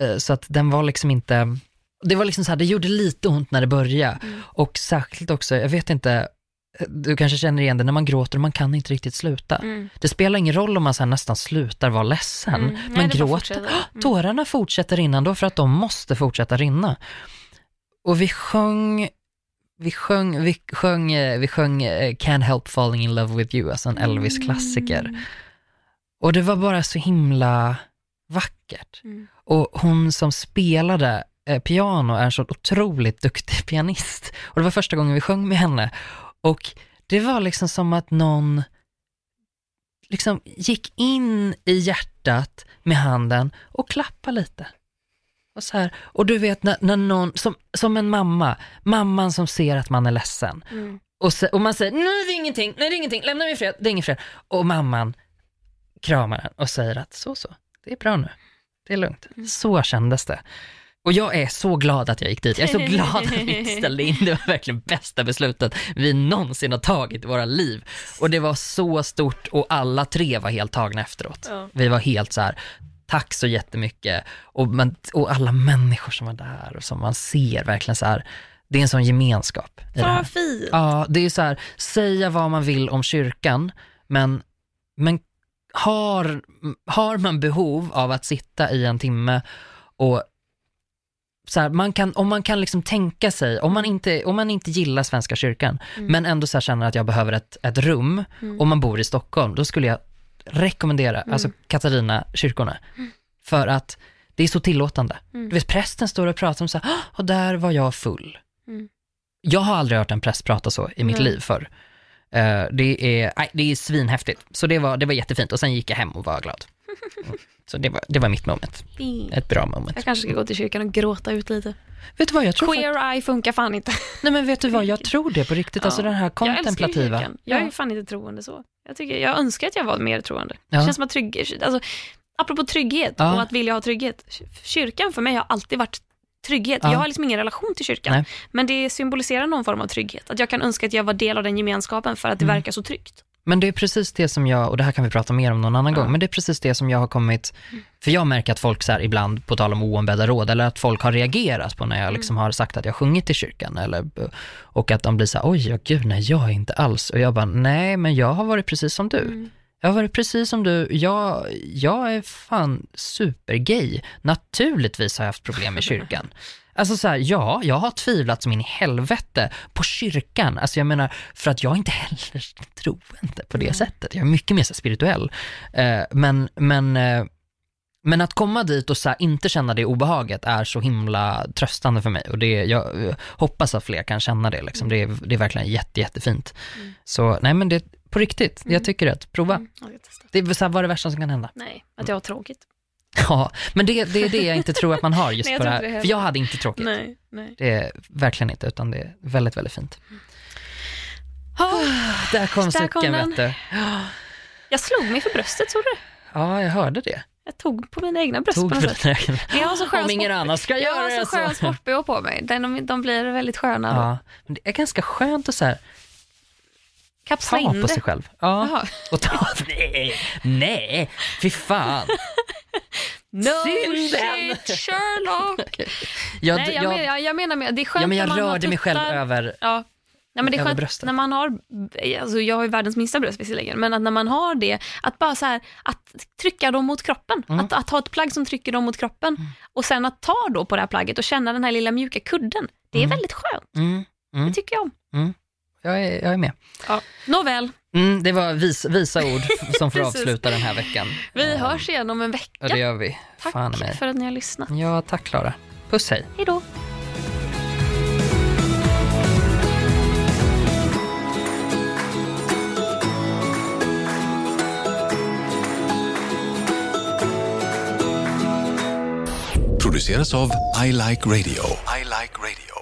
Eh, Så att den var liksom inte, det var liksom så här, det gjorde lite ont när det började. Mm. Och särskilt också, jag vet inte, du kanske känner igen det, när man gråter och man kan inte riktigt sluta. Mm. Det spelar ingen roll om man här nästan slutar vara ledsen, Mm. Nej, gråter, fortsätter. Mm. tårarna fortsätter rinna då för att de måste fortsätta rinna. Och vi sjöng, vi sjöng, vi sjöng, eh, vi sjöng eh, Can't help falling in love with you, alltså en Elvis-klassiker. Mm. Och det var bara så himla vackert. Mm. Och hon som spelade eh, piano är en så otroligt duktig pianist. Och det var första gången vi sjöng med henne. Och det var liksom som att någon liksom gick in i hjärtat med handen och klappade lite. Och, så här, och du vet när, när någon, som, som en mamma, mamman som ser att man är ledsen. Mm. Och, så, och man säger, är det ingenting, nej det är ingenting, lämna mig fred, det är inget fred. Och mamman kramar en och säger att så så, det är bra nu, det är lugnt. Så kändes det. Och jag är så glad att jag gick dit. Jag är så glad att vi ställde in. Det var verkligen bästa beslutet vi någonsin har tagit i våra liv. Och det var så stort och alla tre var helt tagna efteråt. Ja. Vi var helt så här, tack så jättemycket. Och, man, och alla människor som var där och som man ser verkligen så här, det är en sån gemenskap i Fan vad fint. Ja, det är så här, säga vad man vill om kyrkan, men, men har, har man behov av att sitta i en timme och så här, man kan, om man kan liksom tänka sig, om man inte, om man inte gillar Svenska kyrkan, Mm. men ändå så känner att jag behöver ett, ett rum, Mm. om man bor i Stockholm, då skulle jag rekommendera, Mm. alltså Katarina kyrkorna, för att det är så tillåtande. Mm. Du vet, prästen står och pratar om så här, "Ah, och där var jag full. Mm. Jag har aldrig hört en präst prata så i mitt liv förr. Eh, det, är, nej, det är svinhäftigt. Så det var, det var jättefint och sen gick jag hem och var glad. Så det var, det var mitt moment. Ett bra moment. Jag kanske ska gå till kyrkan och gråta ut lite. Vet du vad, jag tror Queer eye funkar fan inte. Nej men vet du vad, jag tror det på riktigt. Alltså Ja. den här Jag älskar kontemplativa. Jag är fan inte troende så. Jag, tycker, jag önskar att jag var mer troende. Ja. Det känns som att trygg, alltså, apropå trygghet Ja. och att vilja ha trygghet. Kyrkan för mig har alltid varit trygghet. Ja. Jag har liksom ingen relation till kyrkan. Nej. Men det symboliserar någon form av trygghet. Att jag kan önska att jag var del av den gemenskapen för att det Mm. verkar så tryggt. Men det är precis det som jag, och det här kan vi prata mer om någon annan Ja. gång, men det är precis det som jag har kommit, för jag märker att folk så här ibland, på tal om oombedda råd, eller att folk har reagerat på när jag liksom har sagt att jag sjungit i kyrkan, eller, och att de blir så här, oj, ja, gud, nej, jag är inte alls, och jag bara, nej, men jag har varit precis som du. Mm. Jag har varit precis som du, jag, jag är fan supergay. Naturligtvis har jag haft problem med kyrkan. Alltså så här, ja, jag har tvivlat som in i helvete på kyrkan. Alltså jag menar, för att jag är inte heller troende på det Nej. sättet. Jag är mycket mer så spirituell. Eh, men, men, eh, men att komma dit och så inte känna det obehaget är så himla tröstande för mig. Och det, jag eh, hoppas att fler kan känna det. Liksom. Det, är, det är verkligen jätte, jättefint. Mm. Så nej men det, på riktigt, Mm. jag tycker det. Prova. Mm. Ja. Det är så här, vad är det värsta som kan hända? Nej, att jag har tråkigt. Ja, men det, det är det jag inte tror att man har just Nej, jag på det här. det. För jag hade inte tråkigt. Nej, nej. Det är verkligen inte, utan det är väldigt, väldigt fint. Oh, Där kom Där sucken vet du. jag slog mig för bröstet, såg du? Ja, jag hörde det. Jag tog på mina egna bröst Tog på något sätt. Jag har så skön Om ingen sport- annan ska Jag göra har det så skön så. sport-bh på mig. De, de blir väldigt sköna. Ja, men det är ganska skönt att så här, Kapsla ta in på det. sig själv. Ja, Jaha. och ta, nej, nej, fy fan. No Synden. shit Sherlock! Jag, Nej, jag, jag, men, jag, jag menar med, det är skönt ja, men jag när man rörde mig själv tuttar. över, Ja, Ja, men det är skönt bröstet. när man har, alltså jag har ju världens minsta bröst visserligen, men att när man har det, att bara så här, att trycka dem mot kroppen. Mm. Att, att ha ett plagg som trycker dem mot kroppen och sen att ta då på det här plagget och känna den här lilla mjuka kudden. Det är Mm. väldigt skönt, Mm, mm. det tycker jag om. Jag, är, jag är med. Ja. Nåväl, Mm, det var vis, visa ord som får avsluta den här veckan. vi Eh, hörs igen om en Ja, det vecka. gör vi. Fan i mig. Tack för att ni har lyssnat. Ja, tack Klara. Puss hej. Hej då. Produceras av I Like Radio. I like radio.